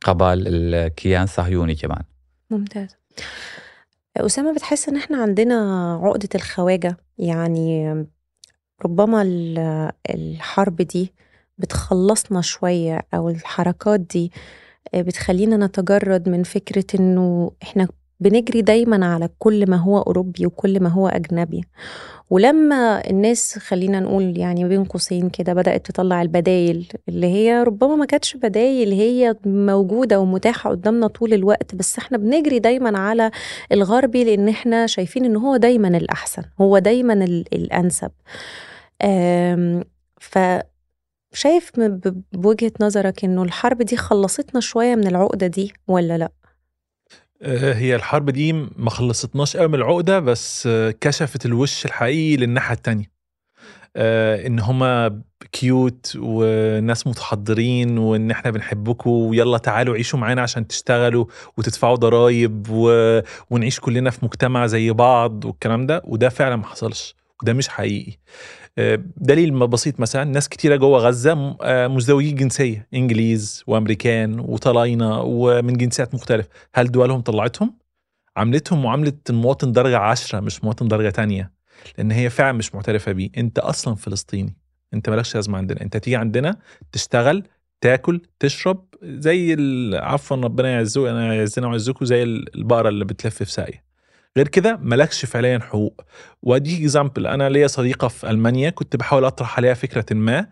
قبل الكيان الصهيوني كمان. ممتاز. أسامة بتحس إن إحنا عندنا عقدة الخواجة؟ يعني ربما الحرب دي بتخلصنا شوية أو الحركات دي بتخلينا نتجرد من فكرة إنه إحنا بنجري دايما على كل ما هو أوروبي وكل ما هو أجنبي. ولما الناس خلينا نقول يعني بين قوسين كده بدأت تطلع البدايل اللي هي ربما ما كانتش بدايل هي موجودة ومتاحة قدامنا طول الوقت بس إحنا بنجري دايما على الغربي لأن إحنا شايفين إن هو دايما الأحسن هو دايما الأنسب ف شايف بوجهة نظرك إنه الحرب دي خلصتنا شوية من العقدة دي ولا لأ؟ آه، هي الحرب دي ما خلصتناش قوي من العقدة بس كشفت الوش الحقيقي للناحية التانية. آه، إن هما كيوت وناس متحضرين وإن إحنا بنحبكم ويلا تعالوا عيشوا معانا عشان تشتغلوا وتدفعوا ضرائب و... ونعيش كلنا في مجتمع زي بعض والكلام ده وده فعلا ما حصلش وده مش حقيقي. دليل بسيط مثلا ناس كتيرة جوه غزة آه، مزدوجي الجنسية إنجليز وأمريكان وطلاينة ومن جنسيات مختلفة. هل دولهم طلعتهم؟ عملتهم معاملة المواطن درجة عشرة مش مواطن درجة تانية. لأن هي فعلا مش معترفة بيه. أنت أصلا فلسطيني. أنت مالكش لازمة عندنا. أنت تيجي عندنا تشتغل تاكل تشرب زي عفوا ربنا يعزو يعزنا ويعزكم زي البقرة اللي بتلف في ساقية. غير كده مالكش فعليا حقوق. وادي example أنا ليا صديقة في ألمانيا كنت بحاول أطرح عليها فكرة ما.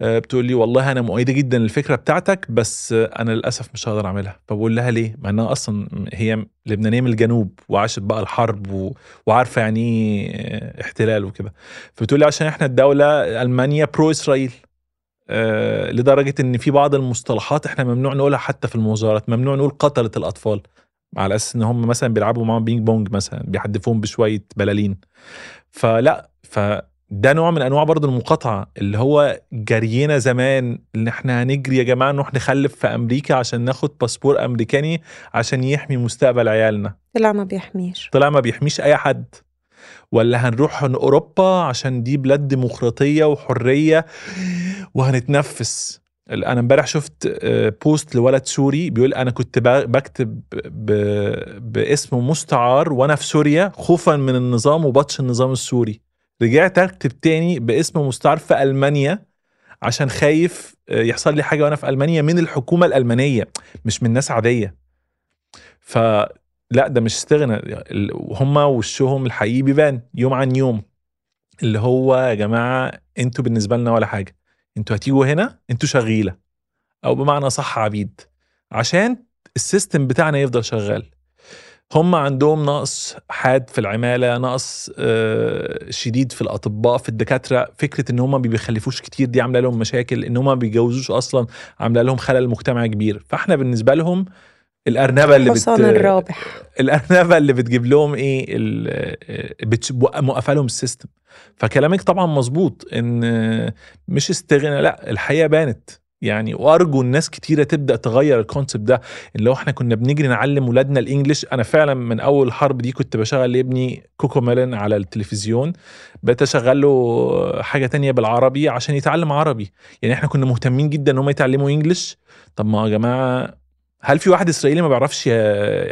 آه، بتقول لي والله أنا مؤيدة جدا للفكرة بتاعتك بس أنا للأسف مش هقدر أعملها. فبقول لها ليه؟ مع إنها أصلا هي لبنانية من الجنوب وعاشت بقى الحرب و... وعارفة يعني إيه احتلال وكده. فبتقول لي عشان إحنا الدولة ألمانيا pro إسرائيل أه لدرجة إن في بعض المصطلحات إحنا ممنوع نقولها حتى في المظاهرات ممنوع نقول قتلت الأطفال. على أساس إن هم مثلا بيلعبوا معاهم بينج بونج مثلا بيحدفوهم بشوية بلالين. فلا فده نوع من أنواع برضه المقاطعة اللي هو جرينا زمان إن إحنا هنجري يا جماعة نروح نخلف في أمريكا عشان ناخد باسبور أمريكاني عشان يحمي مستقبل عيالنا. طلع ما بيحميش. طلع ما بيحميش أي حد. ولا هنروح أوروبا عشان دي بلاد ديمقراطية وحرية وهنتنفس. أنا امبارح شفت بوست آه، لولد سوري بيقول أنا كنت بكتب باسم مستعار وأنا في سوريا خوفا من النظام وبطش النظام السوري. رجعت أكتب تاني باسم مستعار في ألمانيا عشان خايف آه، يحصل لي حاجة وأنا في ألمانيا من الحكومة الألمانية مش من ناس عادية. فلا ده مش استغناء. هم وشهم الحقيقي بيبان يوم عن يوم. اللي هو يا جماعة أنتوا بالنسبة لنا ولا حاجة. أنتوا هتيجوا هنا أنتوا شغيلة. أو بمعنى صح عبيد. عشان السيستم بتاعنا يفضل شغال. هم عندهم نقص حاد في العمالة نقص آه، شديد في الأطباء في الدكاترة. فكرة إن هم ما بيخلفوش كتير دي عاملة لهم مشاكل. إن هم ما بيجوزوش أصلا عاملة لهم خلل مجتمعي كبير. فإحنا بالنسبة لهم الأرنبة اللي بت الرابح. الأرنبة اللي بتجيب لهم إيه؟ بت... موقفة لهم ال system. فكلامك طبعا مظبوط إن مش استغناء لا الحقيقة بانت. يعني وأرجو الناس كتيرة تبدأ تغير ال concept ده. اللي هو إحنا كنا بنجري نعلم ولادنا ال English أنا فعلا من أول الحرب دي كنت بشغل لابني كوكو ميلن على التلفزيون. بقيت أشغل له حاجة تانية بالعربي عشان يتعلم عربي. يعني إحنا كنا مهتمين جدا إن هم يتعلموا English. طب ما يا جماعة هل في واحد إسرائيلي ما بيعرفش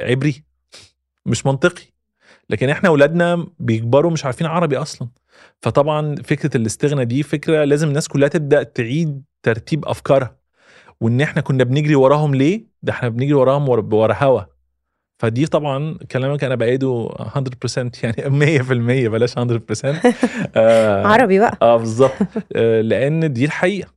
عبري؟ مش منطقي. لكن إحنا اولادنا بيكبروا مش عارفين عربي أصلا. فطبعا فكرة الاستغنى دي فكرة لازم الناس كلها تبدأ تعيد ترتيب أفكارها. وإن إحنا كنا بنجري وراهم ليه؟ ده إحنا بنجري وراهم ورا هوا. فدي طبعا كلامك أنا بأيده 100% يعني 100% بلاش 100% آه عربي بقى. آه بالظبط. آه لأن دي الحقيقة.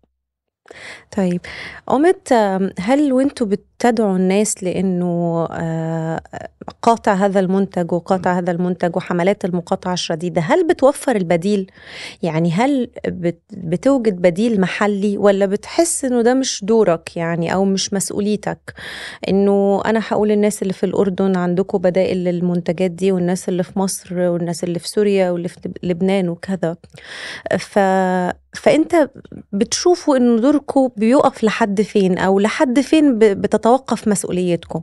طيب. قامت هل وأنتوا بت تدعو الناس لأنه آه، قاطع هذا المنتج وقاطع هذا المنتج وحملات المقاطعة الشديدة. هل بتوفر البديل؟ يعني هل بت- بتوجد بديل محلي ولا بتحس إنه ده مش دورك يعني أو مش مسؤوليتك؟ إنه أنا هقول الناس اللي في الأردن عندكم بدائل للمنتجات دي والناس اللي في مصر والناس اللي في سوريا واللي في لبنان وكذا. ف فأنت بتشوفوا إنه دوركم بيقف لحد فين أو لحد فين ب- بتتوقف مسؤوليتكم.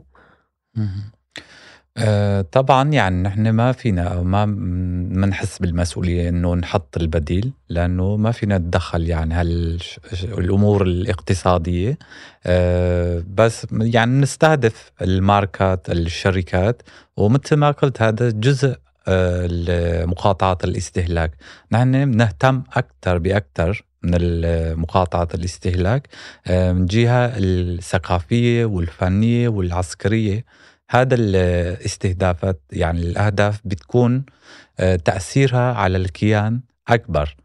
آه، طبعا يعني نحن ما فينا ما بنحس بالمسؤولية إنه نحط البديل لأنه ما فينا نتدخل يعني هالامور الاقتصادية. آه، بس يعني نستهدف الماركات الشركات ومثل ما قلت هذا جزء آه، مقاطعه الاستهلاك. نحن بنهتم أكثر باكثر من مقاطعه الاستهلاك آه، من جهة الثقافية والفنية والعسكرية. هذا الاستهدافات يعني الأهداف بتكون آه، تأثيرها على الكيان أكبر.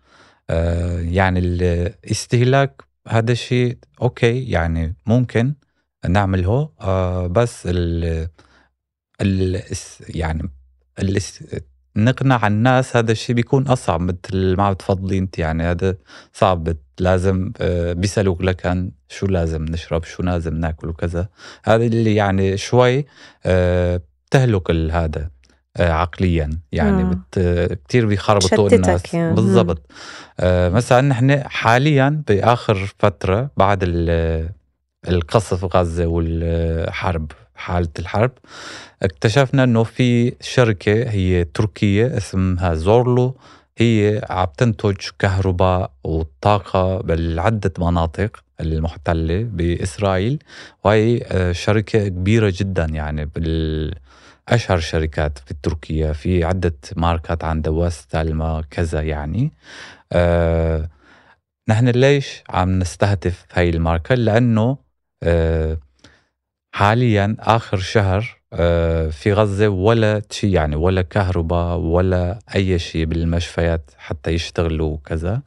آه، يعني الاستهلاك هذا الشيء أوكي يعني ممكن نعمله بس ال ال يعني نقنع الناس هذا الشيء بيكون أصعب مثل ما بتفضلي أنت. يعني هذا صعب. لازم آه، بيسألوك لكن شو لازم نشرب شو لازم ناكل وكذا. هذا اللي يعني شوي آه، بتهلك هذا آه، عقليا. يعني آه. بت كثير بيخربطوا الناس. يعني. بالضبط. آه، مثلا نحن حاليا بآخر فترة بعد ال- القصف غزة والحرب حالة الحرب. اكتشفنا إنه في شركة هي تركية اسمها زورلو هي عم تنتج كهرباء وطاقة بالعدة مناطق المحتله بإسرائيل. وهي آه، شركة كبيرة جدا يعني بال اشهر شركات في تركيا. في عدة ماركات عندها واستلما كذا يعني. آه نحن ليش عم نستهدف هاي الماركة؟ لأنه آه حاليا آخر شهر آه في غزة ولا شيء يعني ولا كهرباء ولا أي شيء بالمشفيات حتى يشتغلوا وكذا.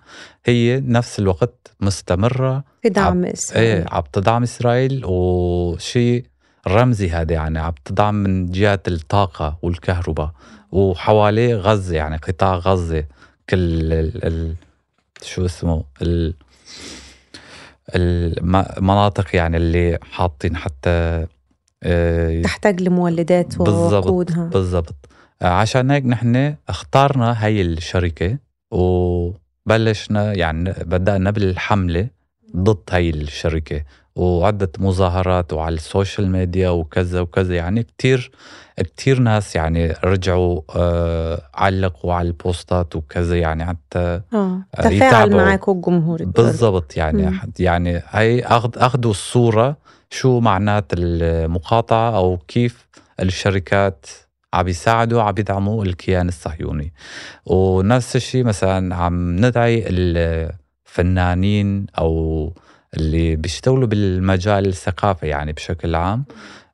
هي نفس الوقت مستمرة في دعم إيه إسرائيل. عم تدعم إسرائيل. وشيء رمزي هذا يعني عم تدعم من جهه الطاقة والكهرباء. وحواليه غزة يعني قطاع غزة كل ال ال شو اسمه ال المناطق يعني اللي حاطين حتى آه، تحتاج لمولدات بالضبط ووقودها بالضبط. عشان هيك نحن اخترنا هاي الشركة وبلشنا يعني بدأنا بالحملة ضد هاي الشركة. وعدة مظاهرات وعلى السوشيال ميديا وكذا وكذا يعني كتير كتير ناس يعني رجعوا آه علقوا على البوستات وكذا يعني حتى آه آه، تفاعل يتابعوا. معاكم الجمهور الدولي. بالضبط يعني مم. يعني هي أخذ أخذوا الصورة شو معنات المقاطعة أو كيف الشركات عم يساعدوا عم يدعموا الكيان الصهيوني ونفس الشيء مثلا عم ندعي الفنانين أو اللي بيشتغلوا بالمجال الثقافي يعني بشكل عام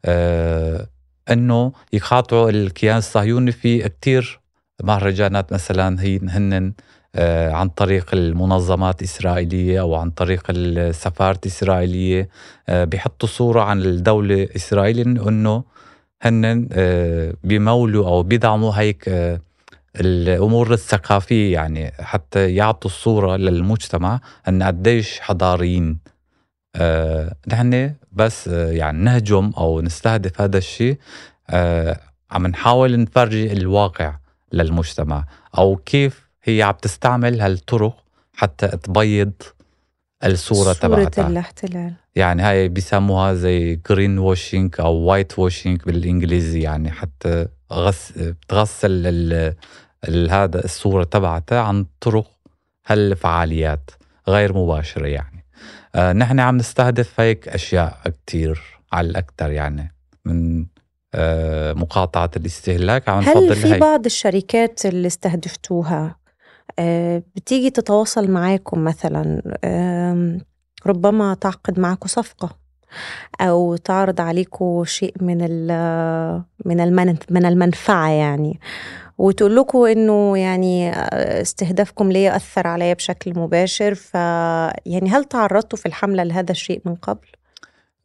آه إنه يقاطعوا الكيان الصهيوني في كتير مهرجانات. مثلا هي هن آه، عن طريق المنظمات الإسرائيلية أو عن طريق السفارة الإسرائيلية آه، بيحطوا صورة عن الدولة الإسرائيلية إنه هن بيمولوا أو بيدعموا هيك الأمور الثقافية يعني حتى يعطوا الصورة للمجتمع أن قديش حضاريين. آه، نحن بس آه، يعني نهجم أو نستهدف هذا الشيء آه، عم نحاول نفرجي الواقع للمجتمع أو كيف هي عم تستعمل هالطرق حتى تبيض الصورة صورة تبعتها الاحتلال. يعني هاي بيسموها زي green washing أو white washing بالإنجليزي يعني حتى غس بتغسل ال... ال... هذا الصورة تبعتها عن طرق هالفعاليات غير مباشرة يعني. آه نحن عم نستهدف هيك أشياء كتير على الاكثر يعني من آه مقاطعة الاستهلاك. عم هل نفضل في هي بعض الشركات اللي استهدفتوها؟ بتيجي تتواصل معاكم مثلا ربما تعقد معاكم صفقة أو تعرض عليكم شيء من من من المنفعة يعني. وتقول لكم إنه يعني آه، استهدافكم ليا أثر عليا بشكل مباشر. ف يعني هل تعرضتوا في الحملة لهذا الشيء من قبل؟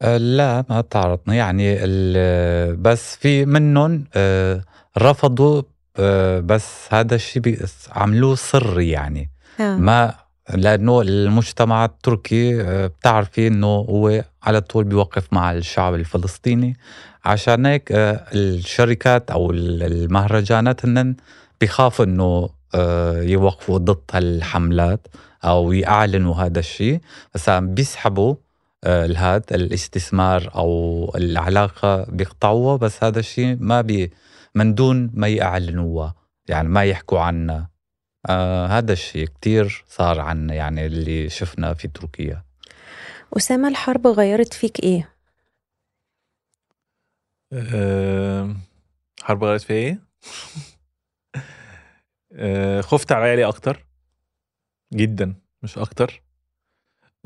آه، لا ما تعرضنا. يعني بس في منهم آه، رفضوا آه، بس هذا الشيء عملوه سري يعني. آه. ما لأنه المجتمع التركي آه، بتعرفي إنه هو على طول بيوقف مع الشعب الفلسطيني. عشان هيك آه، الشركات أو ال- المهرجانات هن بيخافوا إنه آه، يوقفوا ضد هالحملات أو يعلنوا هذا الشيء. بس بيسحبوا آه، الهاد الاستثمار أو العلاقة بيقطعوها. بس هذا الشيء ما بي من دون ما يعلنوها يعني ما يحكوا عنها آه هذا الشيء كتير صار عنا يعني اللي شفنا في تركيا أسامة الحرب غيرت فيك إيه؟ آه، حرب غيرت في إيه؟ آه، خفت على عيالي أكتر جدا مش أكتر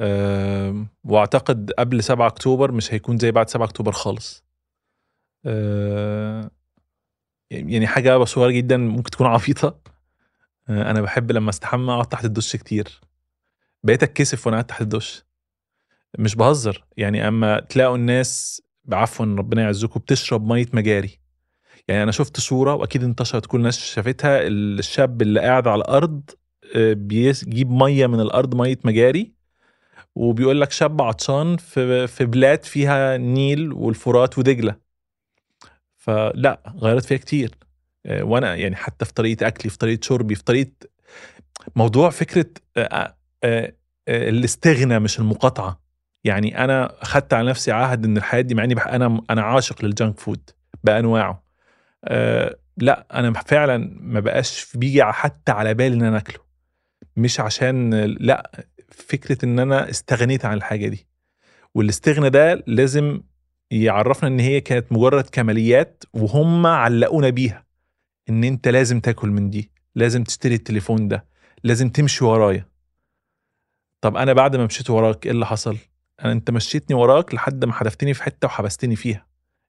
آه، وأعتقد قبل 7 أكتوبر مش هيكون زي بعد 7 أكتوبر خالص يعني حاجة صغيرة جدا ممكن تكون عبيطه آه، أنا بحب لما أستحمى أقعد تحت الدش كتير. بقيت أتكسف وأنا قاعد تحت الدش. مش بهزر. يعني أما تلاقوا الناس بعفوا ربنا يعزكم بتشرب مية مجاري. يعني أنا شفت صورة وأكيد انتشرت كل الناس شافتها. الشاب اللي قاعد على الأرض آه، بيجيب مية من الأرض مية مجاري وبيقول لك شاب عطشان في في بلاد فيها النيل والفرات ودجلة. فلا غيرت فيها كتير. آه، وأنا يعني حتى في طريقة أكلي في طريقة شربي في طريقة موضوع فكرة آه، آه، الاستغنى مش المقاطعة. يعني أنا خدت على نفسي عهد إن الحياة دي مع إني أنا أنا عاشق للجانك فود بأنواعه. أه لا أنا فعلا ما بقاش بيجي حتى على بالي إن أنا آكله. مش عشان لا فكرة إن أنا استغنيت عن الحاجة دي. والاستغنى ده لازم يعرفنا إن هي كانت مجرد كماليات وهم علقونا بيها إن أنت لازم تاكل من دي لازم تشتري التليفون ده لازم تمشي ورايا. طب أنا بعد ما مشيت وراك إيه اللي حصل؟ أنا أنت مشيتني وراك لحد ما حدفتني في حتة وحبستني فيها.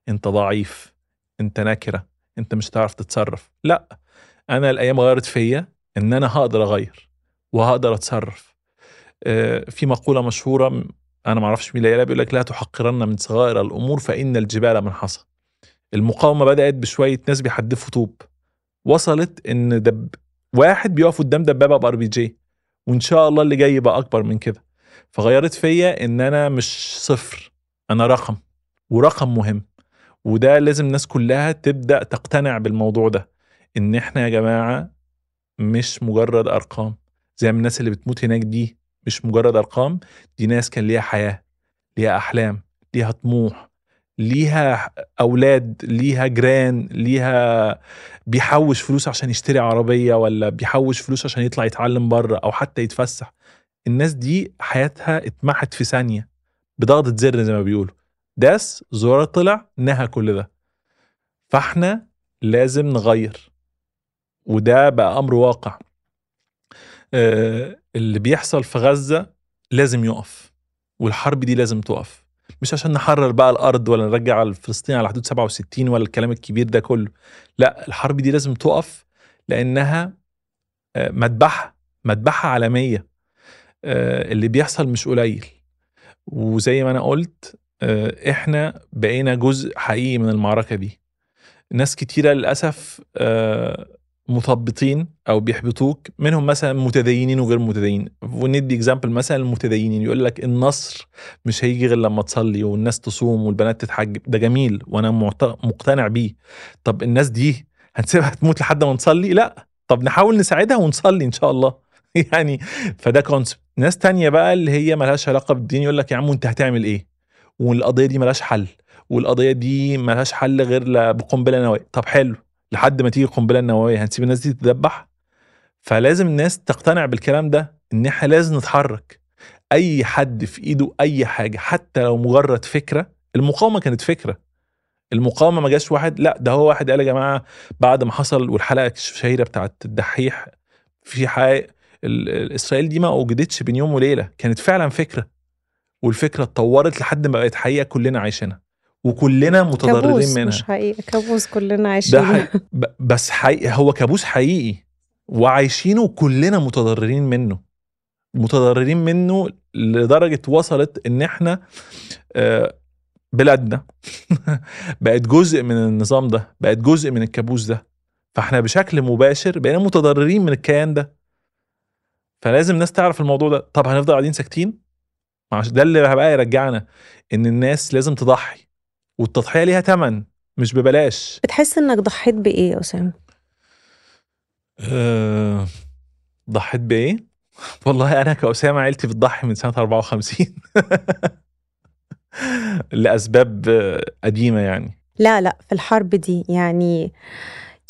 أنت ضعيف أنت نكرة أنت مش هتعرف تتصرف. لأ أنا الأيام غيرت فيا إن أنا هقدر أغير وهقدر أتصرف. آه، في مقولة مشهورة أنا ما أعرفش مين اللي بيقول لك لا تحقرن من صغائر الأمور فإن الجبال من حصى المقاومة بدأت بشوية ناس بيحدفوا طوب. وصلت إن دب واحد بيقف قدام دبابة بار بي جي وإن شاء الله اللي جاي يبقى أكبر من كده. فغيرت فيا إن أنا مش صفر أنا رقم ورقم مهم. وده لازم الناس كلها تبدأ تقتنع بالموضوع ده إن إحنا يا جماعة مش مجرد أرقام. زي الناس اللي بتموت هناك دي مش مجرد أرقام دي ناس كان ليها حياة ليها أحلام ليها طموح ليها أولاد ليها جيران ليها بيحوش فلوس عشان يشتري عربية ولا بيحوش فلوس عشان يطلع يتعلم بره أو حتى يتفسح. الناس دي حياتها اتمحت في ثانية بضغطه زر زي ما بيقولوا. داس زرار طلع نهى كل ده. فاحنا لازم نغير وده بقى أمر واقع. آه، اللي بيحصل في غزة لازم يقف والحرب دي لازم تقف. مش عشان نحرر بقى الأرض ولا نرجع الفلسطين على حدود 67 ولا الكلام الكبير ده كله. لا الحرب دي لازم تقف لأنها آه، مذبحة مذبحة عالمية آه، اللي بيحصل مش قليل. وزي ما أنا قلت آه، إحنا بقينا جزء حقيقي من المعركة دي. ناس كتيرة للأسف مثبطين أو بيحبطوك منهم مثلا متدينين وغير متدينين. وندي example مثلا المتدينين يقول لك النصر مش هيجي غير لما تصلي والناس تصوم والبنات تتحجب ده جميل وأنا مقتنع بيه. طب الناس دي هنسيبها تموت لحد ما نصلي؟ لا. طب نحاول نساعدها ونصلي إن شاء الله. يعني فده concept ناس تانية بقى اللي هي ملهاش علاقة بالدين يقول لك يا عم أنت هتعمل إيه؟ والقضية دي ملهاش حل. والقضية دي ملهاش حل غير بقنبلة نووية طب حلو. لحد ما تيجي القنبلة النووية هنسيب الناس دي تتذبح؟ فلازم الناس تقتنع بالكلام ده إن إحنا لازم نتحرك. أي حد في إيده أي حاجة حتى لو مجرد فكرة المقاومة كانت فكرة. المقاومة ما جاش واحد لأ ده هو واحد قال يا جماعة بعد ما حصل والحلقة الشهيرة بتاعت الدحيح في حقائق إسرائيل دي ما أوجدتش بين يوم وليلة كانت فعلا فكرة. والفكرة اتطورت لحد ما بقت حقيقة كلنا عايشينها. وكلنا متضررين كابوس منها. مش حقيقة. كابوس كلنا ده عايشين. حقيقي. ب- بس حقيقي هو كابوس حقيقي. وعايشينه كلنا متضررين منه. متضررين منه لدرجة وصلت إن إحنا آه، بلادنا بقت جزء من النظام ده بقت جزء من الكابوس ده. فإحنا بشكل مباشر بقينا متضررين من الكيان ده. فلازم الناس تعرف الموضوع ده. طب هنفضل قاعدين ساكتين؟ ده اللي هبقى يرجعنا إن الناس لازم تضحي. والتضحية ليها ثمن مش ببلاش. بتحس إنك ضحيت بإيه يا أسامة؟ أه... ضحيت بإيه؟ والله أنا كأسامة عيلتي بتضحي من سنة 54 لأسباب قديمة يعني. لا لا في الحرب دي يعني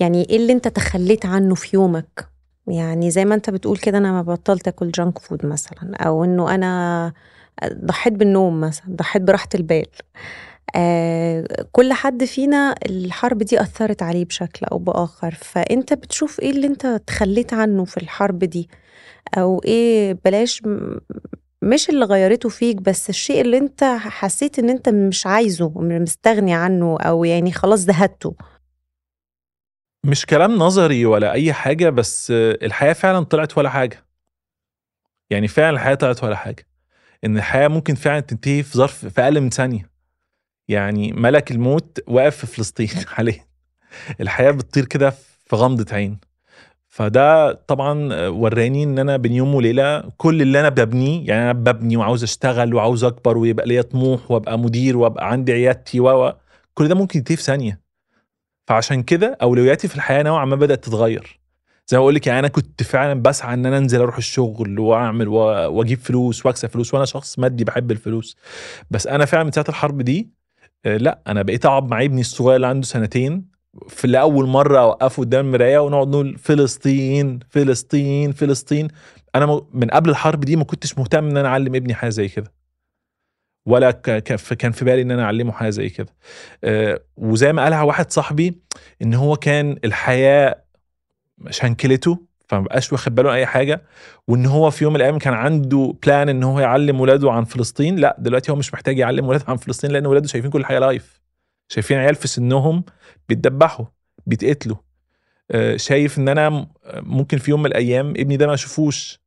يعني إيه اللي أنت تخليت عنه في يومك؟ يعني زي ما أنت بتقول كده أنا ما بطلت آكل جانك فود مثلا أو إنه أنا ضحيت بالنوم مثلا ضحيت براحة البال. كل حد فينا الحرب دي أثرت عليه بشكل أو بآخر. فأنت بتشوف إيه اللي أنت تخليت عنه في الحرب دي؟ أو إيه بلاش مش اللي غيرته فيك بس الشيء اللي أنت حسيت إن أنت مش عايزه مستغني عنه أو يعني خلاص زهدته مش كلام نظري ولا أي حاجة بس الحياة فعلا طلعت ولا حاجة. يعني فعلا الحياة طلعت ولا حاجة. إن الحياة ممكن فعلا تنتهي في ظرف في أقل من ثانية. يعني ملك الموت واقف في فلسطين حاليا. الحياة بتطير كده في غمضة عين. فده طبعا وراني إن أنا بين يوم وليلة كل اللي أنا ببنيه يعني أنا ببني وعاوز أشتغل وعاوز أكبر ويبقى ليا طموح وأبقى مدير وأبقى عندي عيادتي و كل ده ممكن ينتهي في ثانية. فعشان كده أولوياتي في الحياة نوعا ما بدأت تتغير. زي ما بقول لك يعني أنا كنت فعلا بسعى إن أنا أنزل أروح الشغل وأعمل وأجيب فلوس وأكسب فلوس وأنا شخص مادي بحب الفلوس. بس أنا فعلا من ساعة الحرب دي لا أنا بقيت أقعد مع ابني الصغير اللي عنده سنتين. في لأول مرة أوقفه قدام المراية ونقعد نقول فلسطين فلسطين فلسطين. أنا من قبل الحرب دي ما كنتش مهتم إن أنا أعلم ابني حاجة زي كده. ولا كان في بالي إن أنا أعلمه حاجة زي كده. آه وزي ما قالها واحد صاحبي إن هو كان الحياة شنكلته فما بقاش واخد باله أي حاجة. وإن هو في يوم من الأيام كان عنده plan إن هو يعلم ولاده عن فلسطين لا دلوقتي هو مش محتاج يعلم ولاده عن فلسطين لأن ولاده شايفين كل حاجة live شايفين عيال في سنهم بيتدبحوا بيتقتلوا. آه شايف إن أنا ممكن في يوم من الأيام ابني ده ما أشوفوش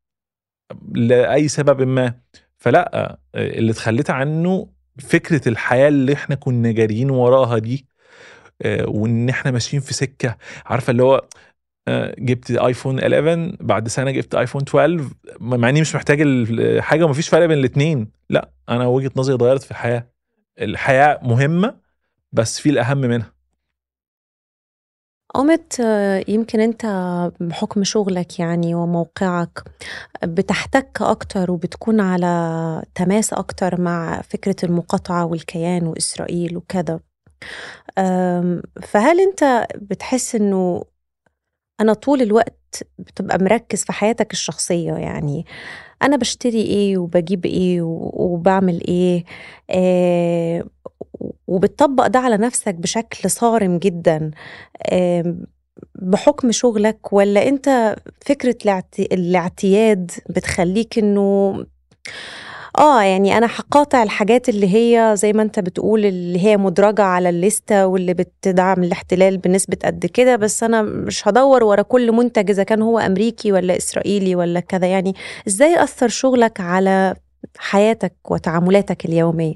لأي سبب ما. فلا اللي اتخليت عنه فكرة الحياة اللي إحنا كنا جاريين وراها دي وإن إحنا ماشيين في سكة عارفة اللي هو جبت ايفون 11 بعد سنة جبت ايفون 12 مع إني مش محتاج حاجة ومفيش فرق بين الاثنين لا أنا وجهة نظري اتغيرت في الحياة. الحياة مهمة بس في الأهم منها. قامت يمكن أنت بحكم شغلك يعني وموقعك بتحتك أكتر وبتكون على تماس أكتر مع فكرة المقاطعة والكيان وإسرائيل وكذا فهل أنت بتحس إنه أنا طول الوقت بتبقى مركز في حياتك الشخصية يعني أنا بشتري إيه وبجيب إيه وبعمل إيه آه وبتطبق ده على نفسك بشكل صارم جدا بحكم شغلك ولا أنت فكرة الاعتياد بتخليك إنه آه يعني أنا هقاطع الحاجات اللي هي زي ما أنت بتقول اللي هي مدرجة على الليستة واللي بتدعم الاحتلال بنسبة قد كده بس أنا مش هدور ورا كل منتج إذا كان هو أمريكي ولا إسرائيلي ولا كذا. يعني إزاي أثر شغلك على حياتك وتعاملاتك اليومية؟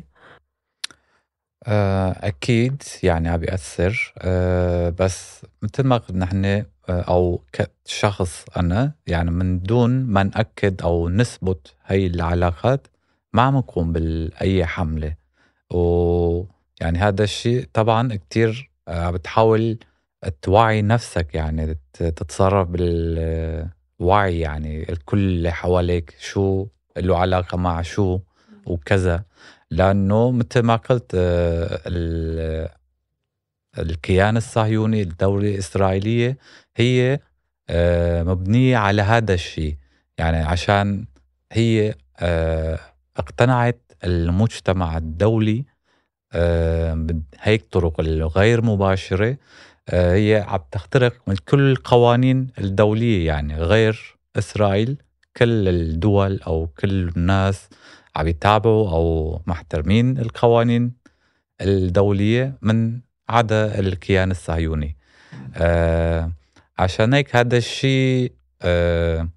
أكيد يعني عم بيأثر. بس مثل ما نحن أو كشخص أنا يعني من دون ما نأكد أو نثبت هي العلاقات ما عم نقوم بأي حملة. ويعني هذا الشيء طبعا كتير بتحاول توعي نفسك يعني تتصرف بالوعي يعني الكل اللي حواليك شو له علاقة مع شو وكذا. لأنه مثل ما قلت الكيان الصهيوني الدولة الإسرائيلية هي مبنية على هذا الشيء يعني عشان هي اقتنعت المجتمع الدولي بهيك طرق الغير مباشرة هي عم تخترق من كل القوانين الدولية يعني غير إسرائيل كل الدول أو كل الناس عم يتابعوا أو محترمين القوانين الدولية من عدا الكيان الصهيوني. آه عشان هيك هذا الشيء آه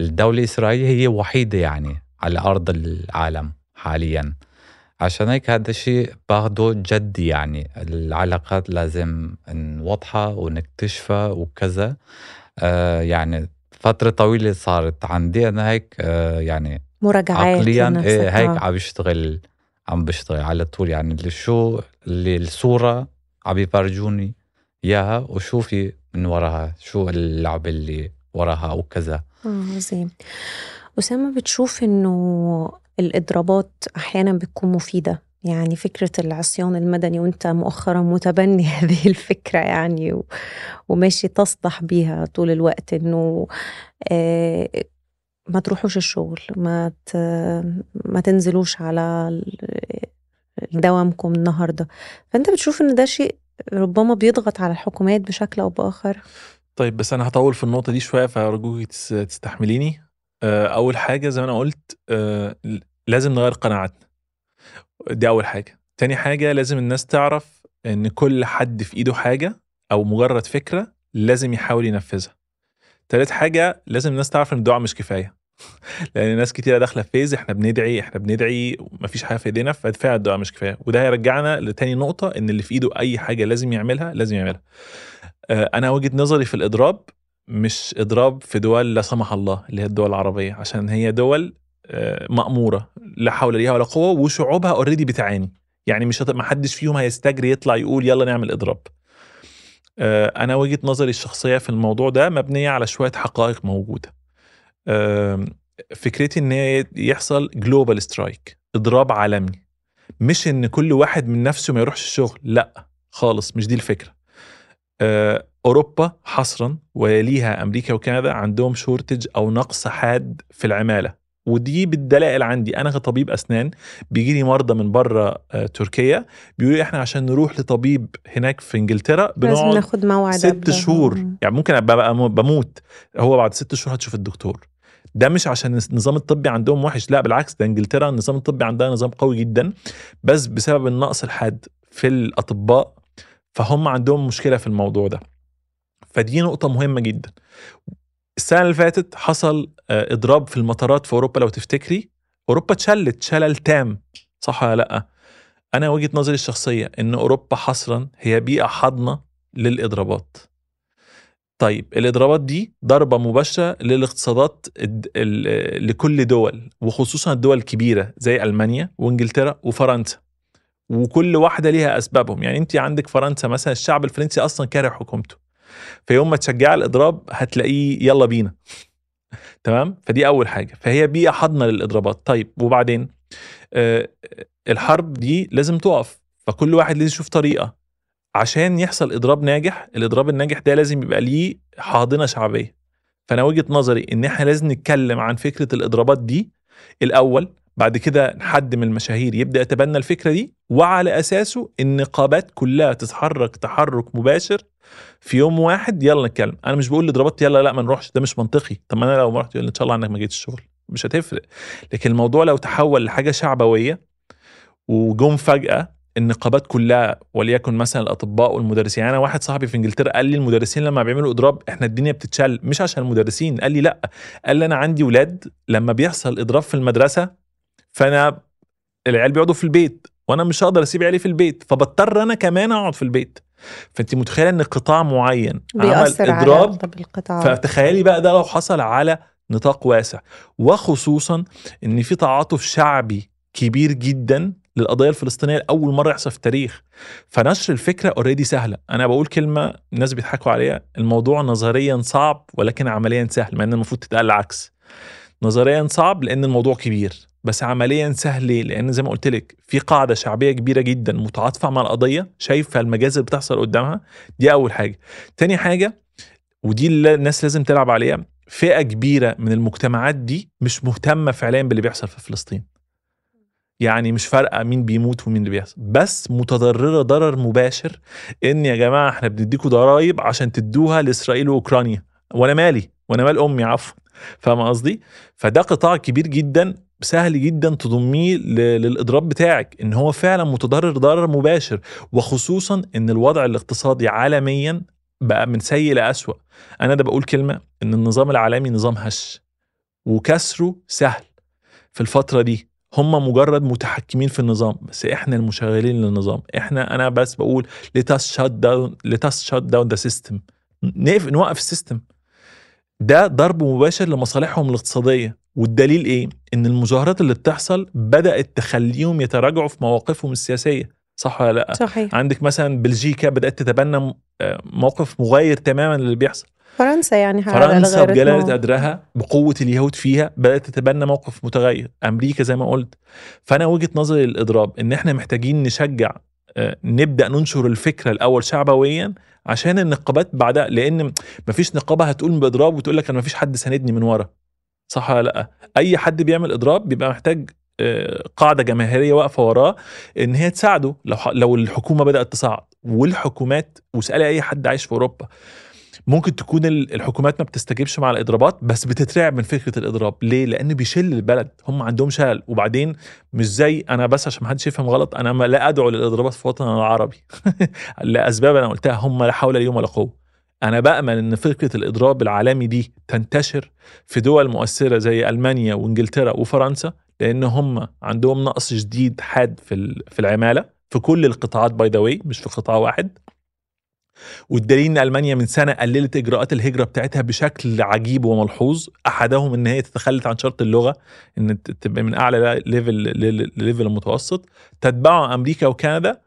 الدولة الإسرائيلية هي وحيدة يعني. على أرض العالم حاليا. عشان هيك هذا الشيء باخده جدي يعني. العلاقات لازم نوضحها ونكتشفها وكذا. آه يعني فترة طويلة صارت عندي أنا هيك آه يعني مراجعات عقليا إيه هيك آه. عم بيشتغل عم بشتغل على طول. يعني اللي شو اللي الصورة عم يفرجوني إياها وشوفي من وراها شو اللعبة اللي وراها أو كذا آه عظيم. أسامة بتشوف إنه الإضرابات أحيانا بتكون مفيدة. يعني فكرة العصيان المدني وأنت مؤخرا متبني هذه الفكرة يعني وماشي تصدح بيها طول الوقت إنه آه، ما تروحوش الشغل ما. ما تنزلوش على دوامكم النهارده. فأنت بتشوف إن ده شيء ربما بيضغط على الحكومات بشكل أو بآخر؟ طيب بس أنا هطول في النقطة دي شوية فارجوك تس- تستحمليني. أول حاجة زي ما أنا قلت آه، لازم نغير قناعاتنا. دي أول حاجة. تاني حاجة لازم الناس تعرف إن كل حد في إيده حاجة أو مجرد فكرة لازم يحاول ينفذها. تالت حاجة لازم الناس تعرف إن الدعاء مش كفاية. لأن ناس كتيرة داخلة في phase إحنا بندعي إحنا بندعي ومفيش حاجة في إيدينا فدفاع الدعاء مش كفاية. وده هيرجعنا لتاني نقطة إن اللي في إيده أي حاجة لازم يعملها لازم يعملها. آه، أنا وجهة نظري في الإضراب مش اضراب في دول لا سمح الله اللي هي الدول العربية عشان هي دول آه، مأمورة لا حول ليها ولا قوة وشعوبها already بتعاني. يعني مش ما حدش فيهم هيستجري يطلع يقول يلا نعمل اضراب. آه، أنا وجهة نظري الشخصية في الموضوع ده مبنية على شوية حقائق موجودة. فكرتي إن يحصل global strike اضراب عالمي. مش إن كل واحد من نفسه ما يروحش الشغل لأ خالص مش دي الفكرة. آه، أوروبا حصرا وليها أمريكا وكندا عندهم shortage أو نقص حاد في العمالة. ودي بالدلائل عندي. أنا كطبيب أسنان بيجي لي مرضى من بره آه، تركيا بيقولوا لي إحنا عشان نروح لطبيب هناك في إنجلترا لازم بنقعد ناخد موعد ست. شهور. يعني ممكن أبقى بقى بموت. هو بعد ست شهور هتشوف الدكتور. ده مش عشان النظام الطبي عندهم وحش. لا بالعكس ده إنجلترا النظام الطبي عندها نظام قوي جدا. بس بسبب النقص الحاد في الأطباء فهم عندهم مشكلة في الموضوع ده. فدي نقطة مهمة جدا. السنة اللي فاتت حصل آه، إضراب في المطارات في أوروبا لو تفتكري. أوروبا اتشلت شلل تام. صح ولا لأ؟ أنا وجهة نظري الشخصية إن أوروبا حصرا هي بيئة حاضنة للإضرابات. طيب الإضرابات دي ضربة مباشرة للاقتصادات لكل دول وخصوصا الدول الكبيرة زي ألمانيا وإنجلترا وفرنسا. وكل واحدة ليها أسبابهم. يعني انت عندك فرنسا مثلا الشعب الفرنسي أصلا كاره حكومته. فيوم ما تشجع الاضراب هتلاقيه يلا بينا. تمام؟ فدي أول حاجة. فهي بيئة حاضنة للإضرابات. طيب وبعدين؟ آه الحرب دي لازم تقف. فكل واحد لازم يشوف طريقة. عشان يحصل إضراب ناجح الإضراب الناجح ده لازم يبقى ليه حاضنة شعبية. فأنا وجهة نظري إن إحنا لازم نتكلم عن فكرة الإضرابات دي الأول بعد كده حد من المشاهير يبدأ يتبنى الفكرة دي وعلى أساسه النقابات كلها تتحرك تحرك مباشر في يوم واحد يلا نتكلم. أنا مش بقول الاضرابات يلا لأ ما نروحش. ده مش منطقي. طب ما أنا لو ما رحت إن شاء الله عنك ما جيتش الشغل. مش هتفرق. لكن الموضوع لو تحول لحاجة شعبوية وجم فجأة النقابات كلها وليكن مثلا الأطباء والمدرسين يعني أنا واحد صاحبي في إنجلترا قال لي المدرسين لما بيعملوا إضراب إحنا الدنيا بتتشل. مش عشان المدرسين. قال لي لأ. قال لي أنا عندي ولاد لما بيحصل إضراب في المدرسة فانا العيال بيقعدوا في البيت وأنا مش هقدر اسيب عيالي في البيت فبضطر أنا كمان اقعد في البيت. فانت متخيله ان قطاع معين عمل اضراب فتخيلي بقى ده لو حصل على نطاق واسع. وخصوصا إن في تعاطف شعبي كبير جدا للقضية الفلسطينية لأول مرة يحصل في التاريخ. فنشر الفكرة اوريدي سهلة. أنا بقول كلمة الناس بيضحكوا عليها. الموضوع نظريا صعب ولكن عمليا سهل مع إن المفروض تتقال العكس. نظريا صعب لأن الموضوع كبير. بس عمليا سهل؟ لأن زي ما قلت لك في قاعدة شعبية كبيرة جدا متعاطفة مع القضية شايفة المجازر بتحصل قدامها. دي أول حاجة. تاني حاجة ودي اللي الناس لازم تلعب عليها فئة كبيرة من المجتمعات دي مش مهتمة فعليا باللي بيحصل في فلسطين. يعني مش فارقة مين بيموت ومين اللي بيحصل. بس متضررة ضرر مباشر إن يا جماعة إحنا بنديكوا ضرايب عشان تدوها لإسرائيل وأوكرانيا. وأنا مالي وأنا مال أمي عفوا. فاهم قصدي؟ فده قطاع كبير جدا سهل جدا تضميه للإضراب بتاعك إن هو فعلا متضرر ضرر مباشر وخصوصا إن الوضع الاقتصادي عالميا بقى من سيء لأسوأ. أنا ده بقول كلمة إن النظام العالمي نظام هش وكسره سهل. في الفترة دي هم مجرد متحكمين في النظام بس إحنا المشغلين للنظام. إحنا أنا بس بقول down let us shut down the system. نقف نوقف السيستم. ده ضرب مباشر لمصالحهم الاقتصادية. والدليل إيه؟ إن المظاهرات اللي بتحصل بدأت تخليهم يتراجعوا في مواقفهم السياسية صح ولا لأ؟ صحيح. عندك مثلا بلجيكا بدأت تتبنى آه، موقف مغاير تماما للي بيحصل. فرنسا يعني فرنسا بجلالة. قدرها بقوة اليهود فيها بدأت تتبنى موقف متغير أمريكا زي ما قلت. فأنا وجهة نظري للإضراب إن إحنا محتاجين نشجع آه، نبدأ ننشر الفكرة الأول شعبويا عشان النقابات بعدها لأن مفيش نقابة هتقول بإضراب وتقول لك أنا مفيش حد ساندني من ورا. صح ولا لأ؟ أي حد بيعمل إضراب بيبقى محتاج آه، قاعدة جماهيرية واقفة وراه إن هي تساعده لو لو الحكومة بدأت تصعد والحكومات واسألي أي حد عايش في أوروبا ممكن تكون ال- الحكومات ما بتستجيبش مع الإضرابات بس بتترعب من فكرة الإضراب. ليه؟ لأن بيشل البلد. هم عندهم شلل. وبعدين مش زي أنا بس عشان ما حدش يفهم غلط أنا لا أدعو للإضرابات في وطننا العربي لأسباب أنا قلتها هم لا حول لي ولا قوة. أنا بامل إن فكرة الإضراب العالمي دي تنتشر في دول مؤثرة زي ألمانيا وإنجلترا وفرنسا لأن هم عندهم نقص جديد حاد في في العمالة في كل القطاعات by the مش في قطاع واحد. والدليل إن ألمانيا من سنة قللت إجراءات الهجرة بتاعتها بشكل عجيب وملحوظ. أحدهم إن هي تتخلت عن شرط اللغة إن تبقى من أعلى level لل level المتوسط. تتبعه أمريكا وكندا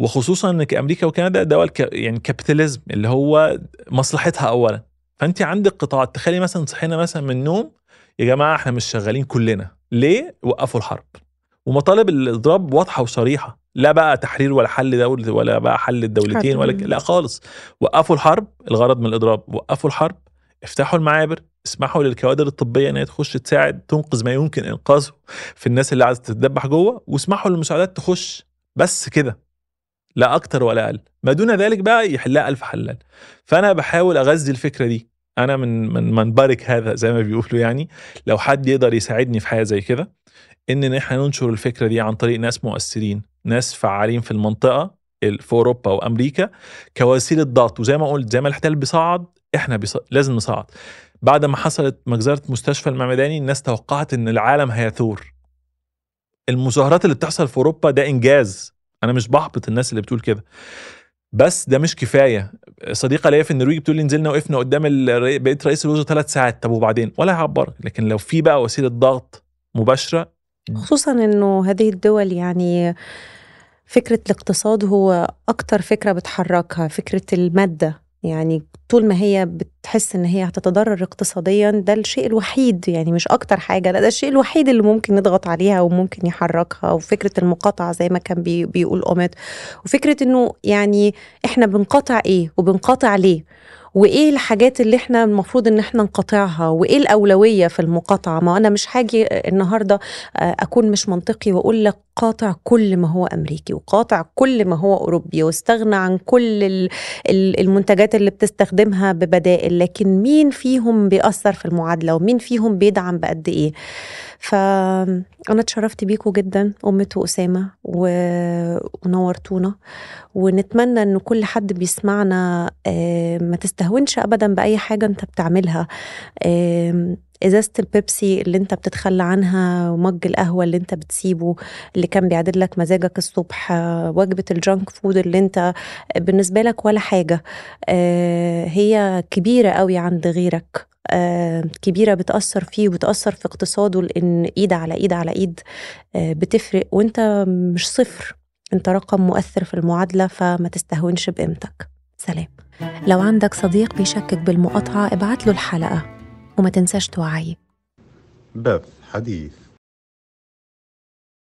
وخصوصا إن أمريكا وكندا دول يعني capitalism اللي هو مصلحتها اولا. فأنت عندك قطاعات تخيلي مثلا صحينا مثلا من النوم يا جماعة إحنا مش شغالين كلنا. ليه؟ وقفوا الحرب. ومطالب الاضراب واضحة وصريحة. لا بقى تحرير ولا حل دولة ولا بقى حل الدولتين ولا لا خالص. وقفوا الحرب الغرض من الإضراب. وقفوا الحرب افتحوا المعابر اسمحوا للكوادر الطبية إن هي تخش تساعد تنقذ ما يمكن إنقاذه في الناس اللي عايزة تتدبح جوه واسمحوا للمساعدات تخش. بس كده. لا أكتر ولا أقل. ما دون ذلك بقى يحلها ألف حلال. فأنا بحاول أغذي الفكرة دي. أنا من من منبرك هذا زي ما بيقولوا يعني. لو حد يقدر يساعدني في حاجة زي كده إن إحنا ننشر الفكرة دي عن طريق ناس مؤثرين ناس فعالين في المنطقة ال- في أوروبا وأمريكا كوسيلة ضغط. وزي ما قلت زي ما الاحتلال بيصعد إحنا بيص... لازم نصعد. بعد ما حصلت مجزرة مستشفى المعمداني الناس توقعت إن العالم هيثور. المظاهرات اللي بتحصل في أوروبا ده إنجاز. أنا مش بحبط الناس اللي بتقول كده. بس ده مش كفاية. صديقة ليا في النرويج بتقول لي نزلنا وقفنا قدام بقيت رئيس الوزراء ثلاث ساعات. طب وبعدين؟ ولا هيعبرك لكن لو في بقى وسيلة ضغط مباشرة خصوصا إنه هذه الدول يعني فكرة الاقتصاد هو أكتر فكرة بتحركها فكرة المادة. يعني طول ما هي بتحس إن هي هتتضرر اقتصاديا ده الشيء الوحيد يعني مش أكتر حاجة لا ده الشيء الوحيد اللي ممكن نضغط عليها وممكن يحركها وفكرة المقاطعة زي ما كان بي بيقول أوميد وفكرة إنه يعني إحنا بنقاطع إيه وبنقاطع ليه؟ وإيه الحاجات اللي إحنا المفروض إن إحنا نقاطعها؟ وإيه الأولوية في المقاطعة؟ ما أنا مش هاجي النهارده آه، أكون مش منطقي وأقول لك قاطع كل ما هو أمريكي وقاطع كل ما هو أوروبي واستغنى عن كل ال- ال- المنتجات اللي بتستخدمها ببدائل لكن مين فيهم بيأثر في المعادلة؟ ومين فيهم بيدعم بقد إيه؟ فأنا اتشرفت بيكم جدا أمت وأسامة و- ونورتونا. ونتمنى إن كل حد بيسمعنا آه، ما تستهونش ابدا بأي حاجة أنت بتعملها. إزازة البيبسي اللي أنت بتتخلى عنها و mug القهوة اللي أنت بتسيبه اللي كان بيعدل لك مزاجك الصبح وجبة ال junk food اللي أنت بالنسبة لك ولا حاجة آه، هي كبيرة قوي عند غيرك آه، كبيرة بتأثر فيه وبتأثر في اقتصاده لأن إيد على إيد على إيد آه، بتفرق وأنت مش صفر أنت رقم مؤثر في المعادلة فما تستهونش بقيمتك. سلام. لو عندك صديق بيشكك بالمقاطعة ابعت له الحلقة. وما تنساش توعيه بث حديث.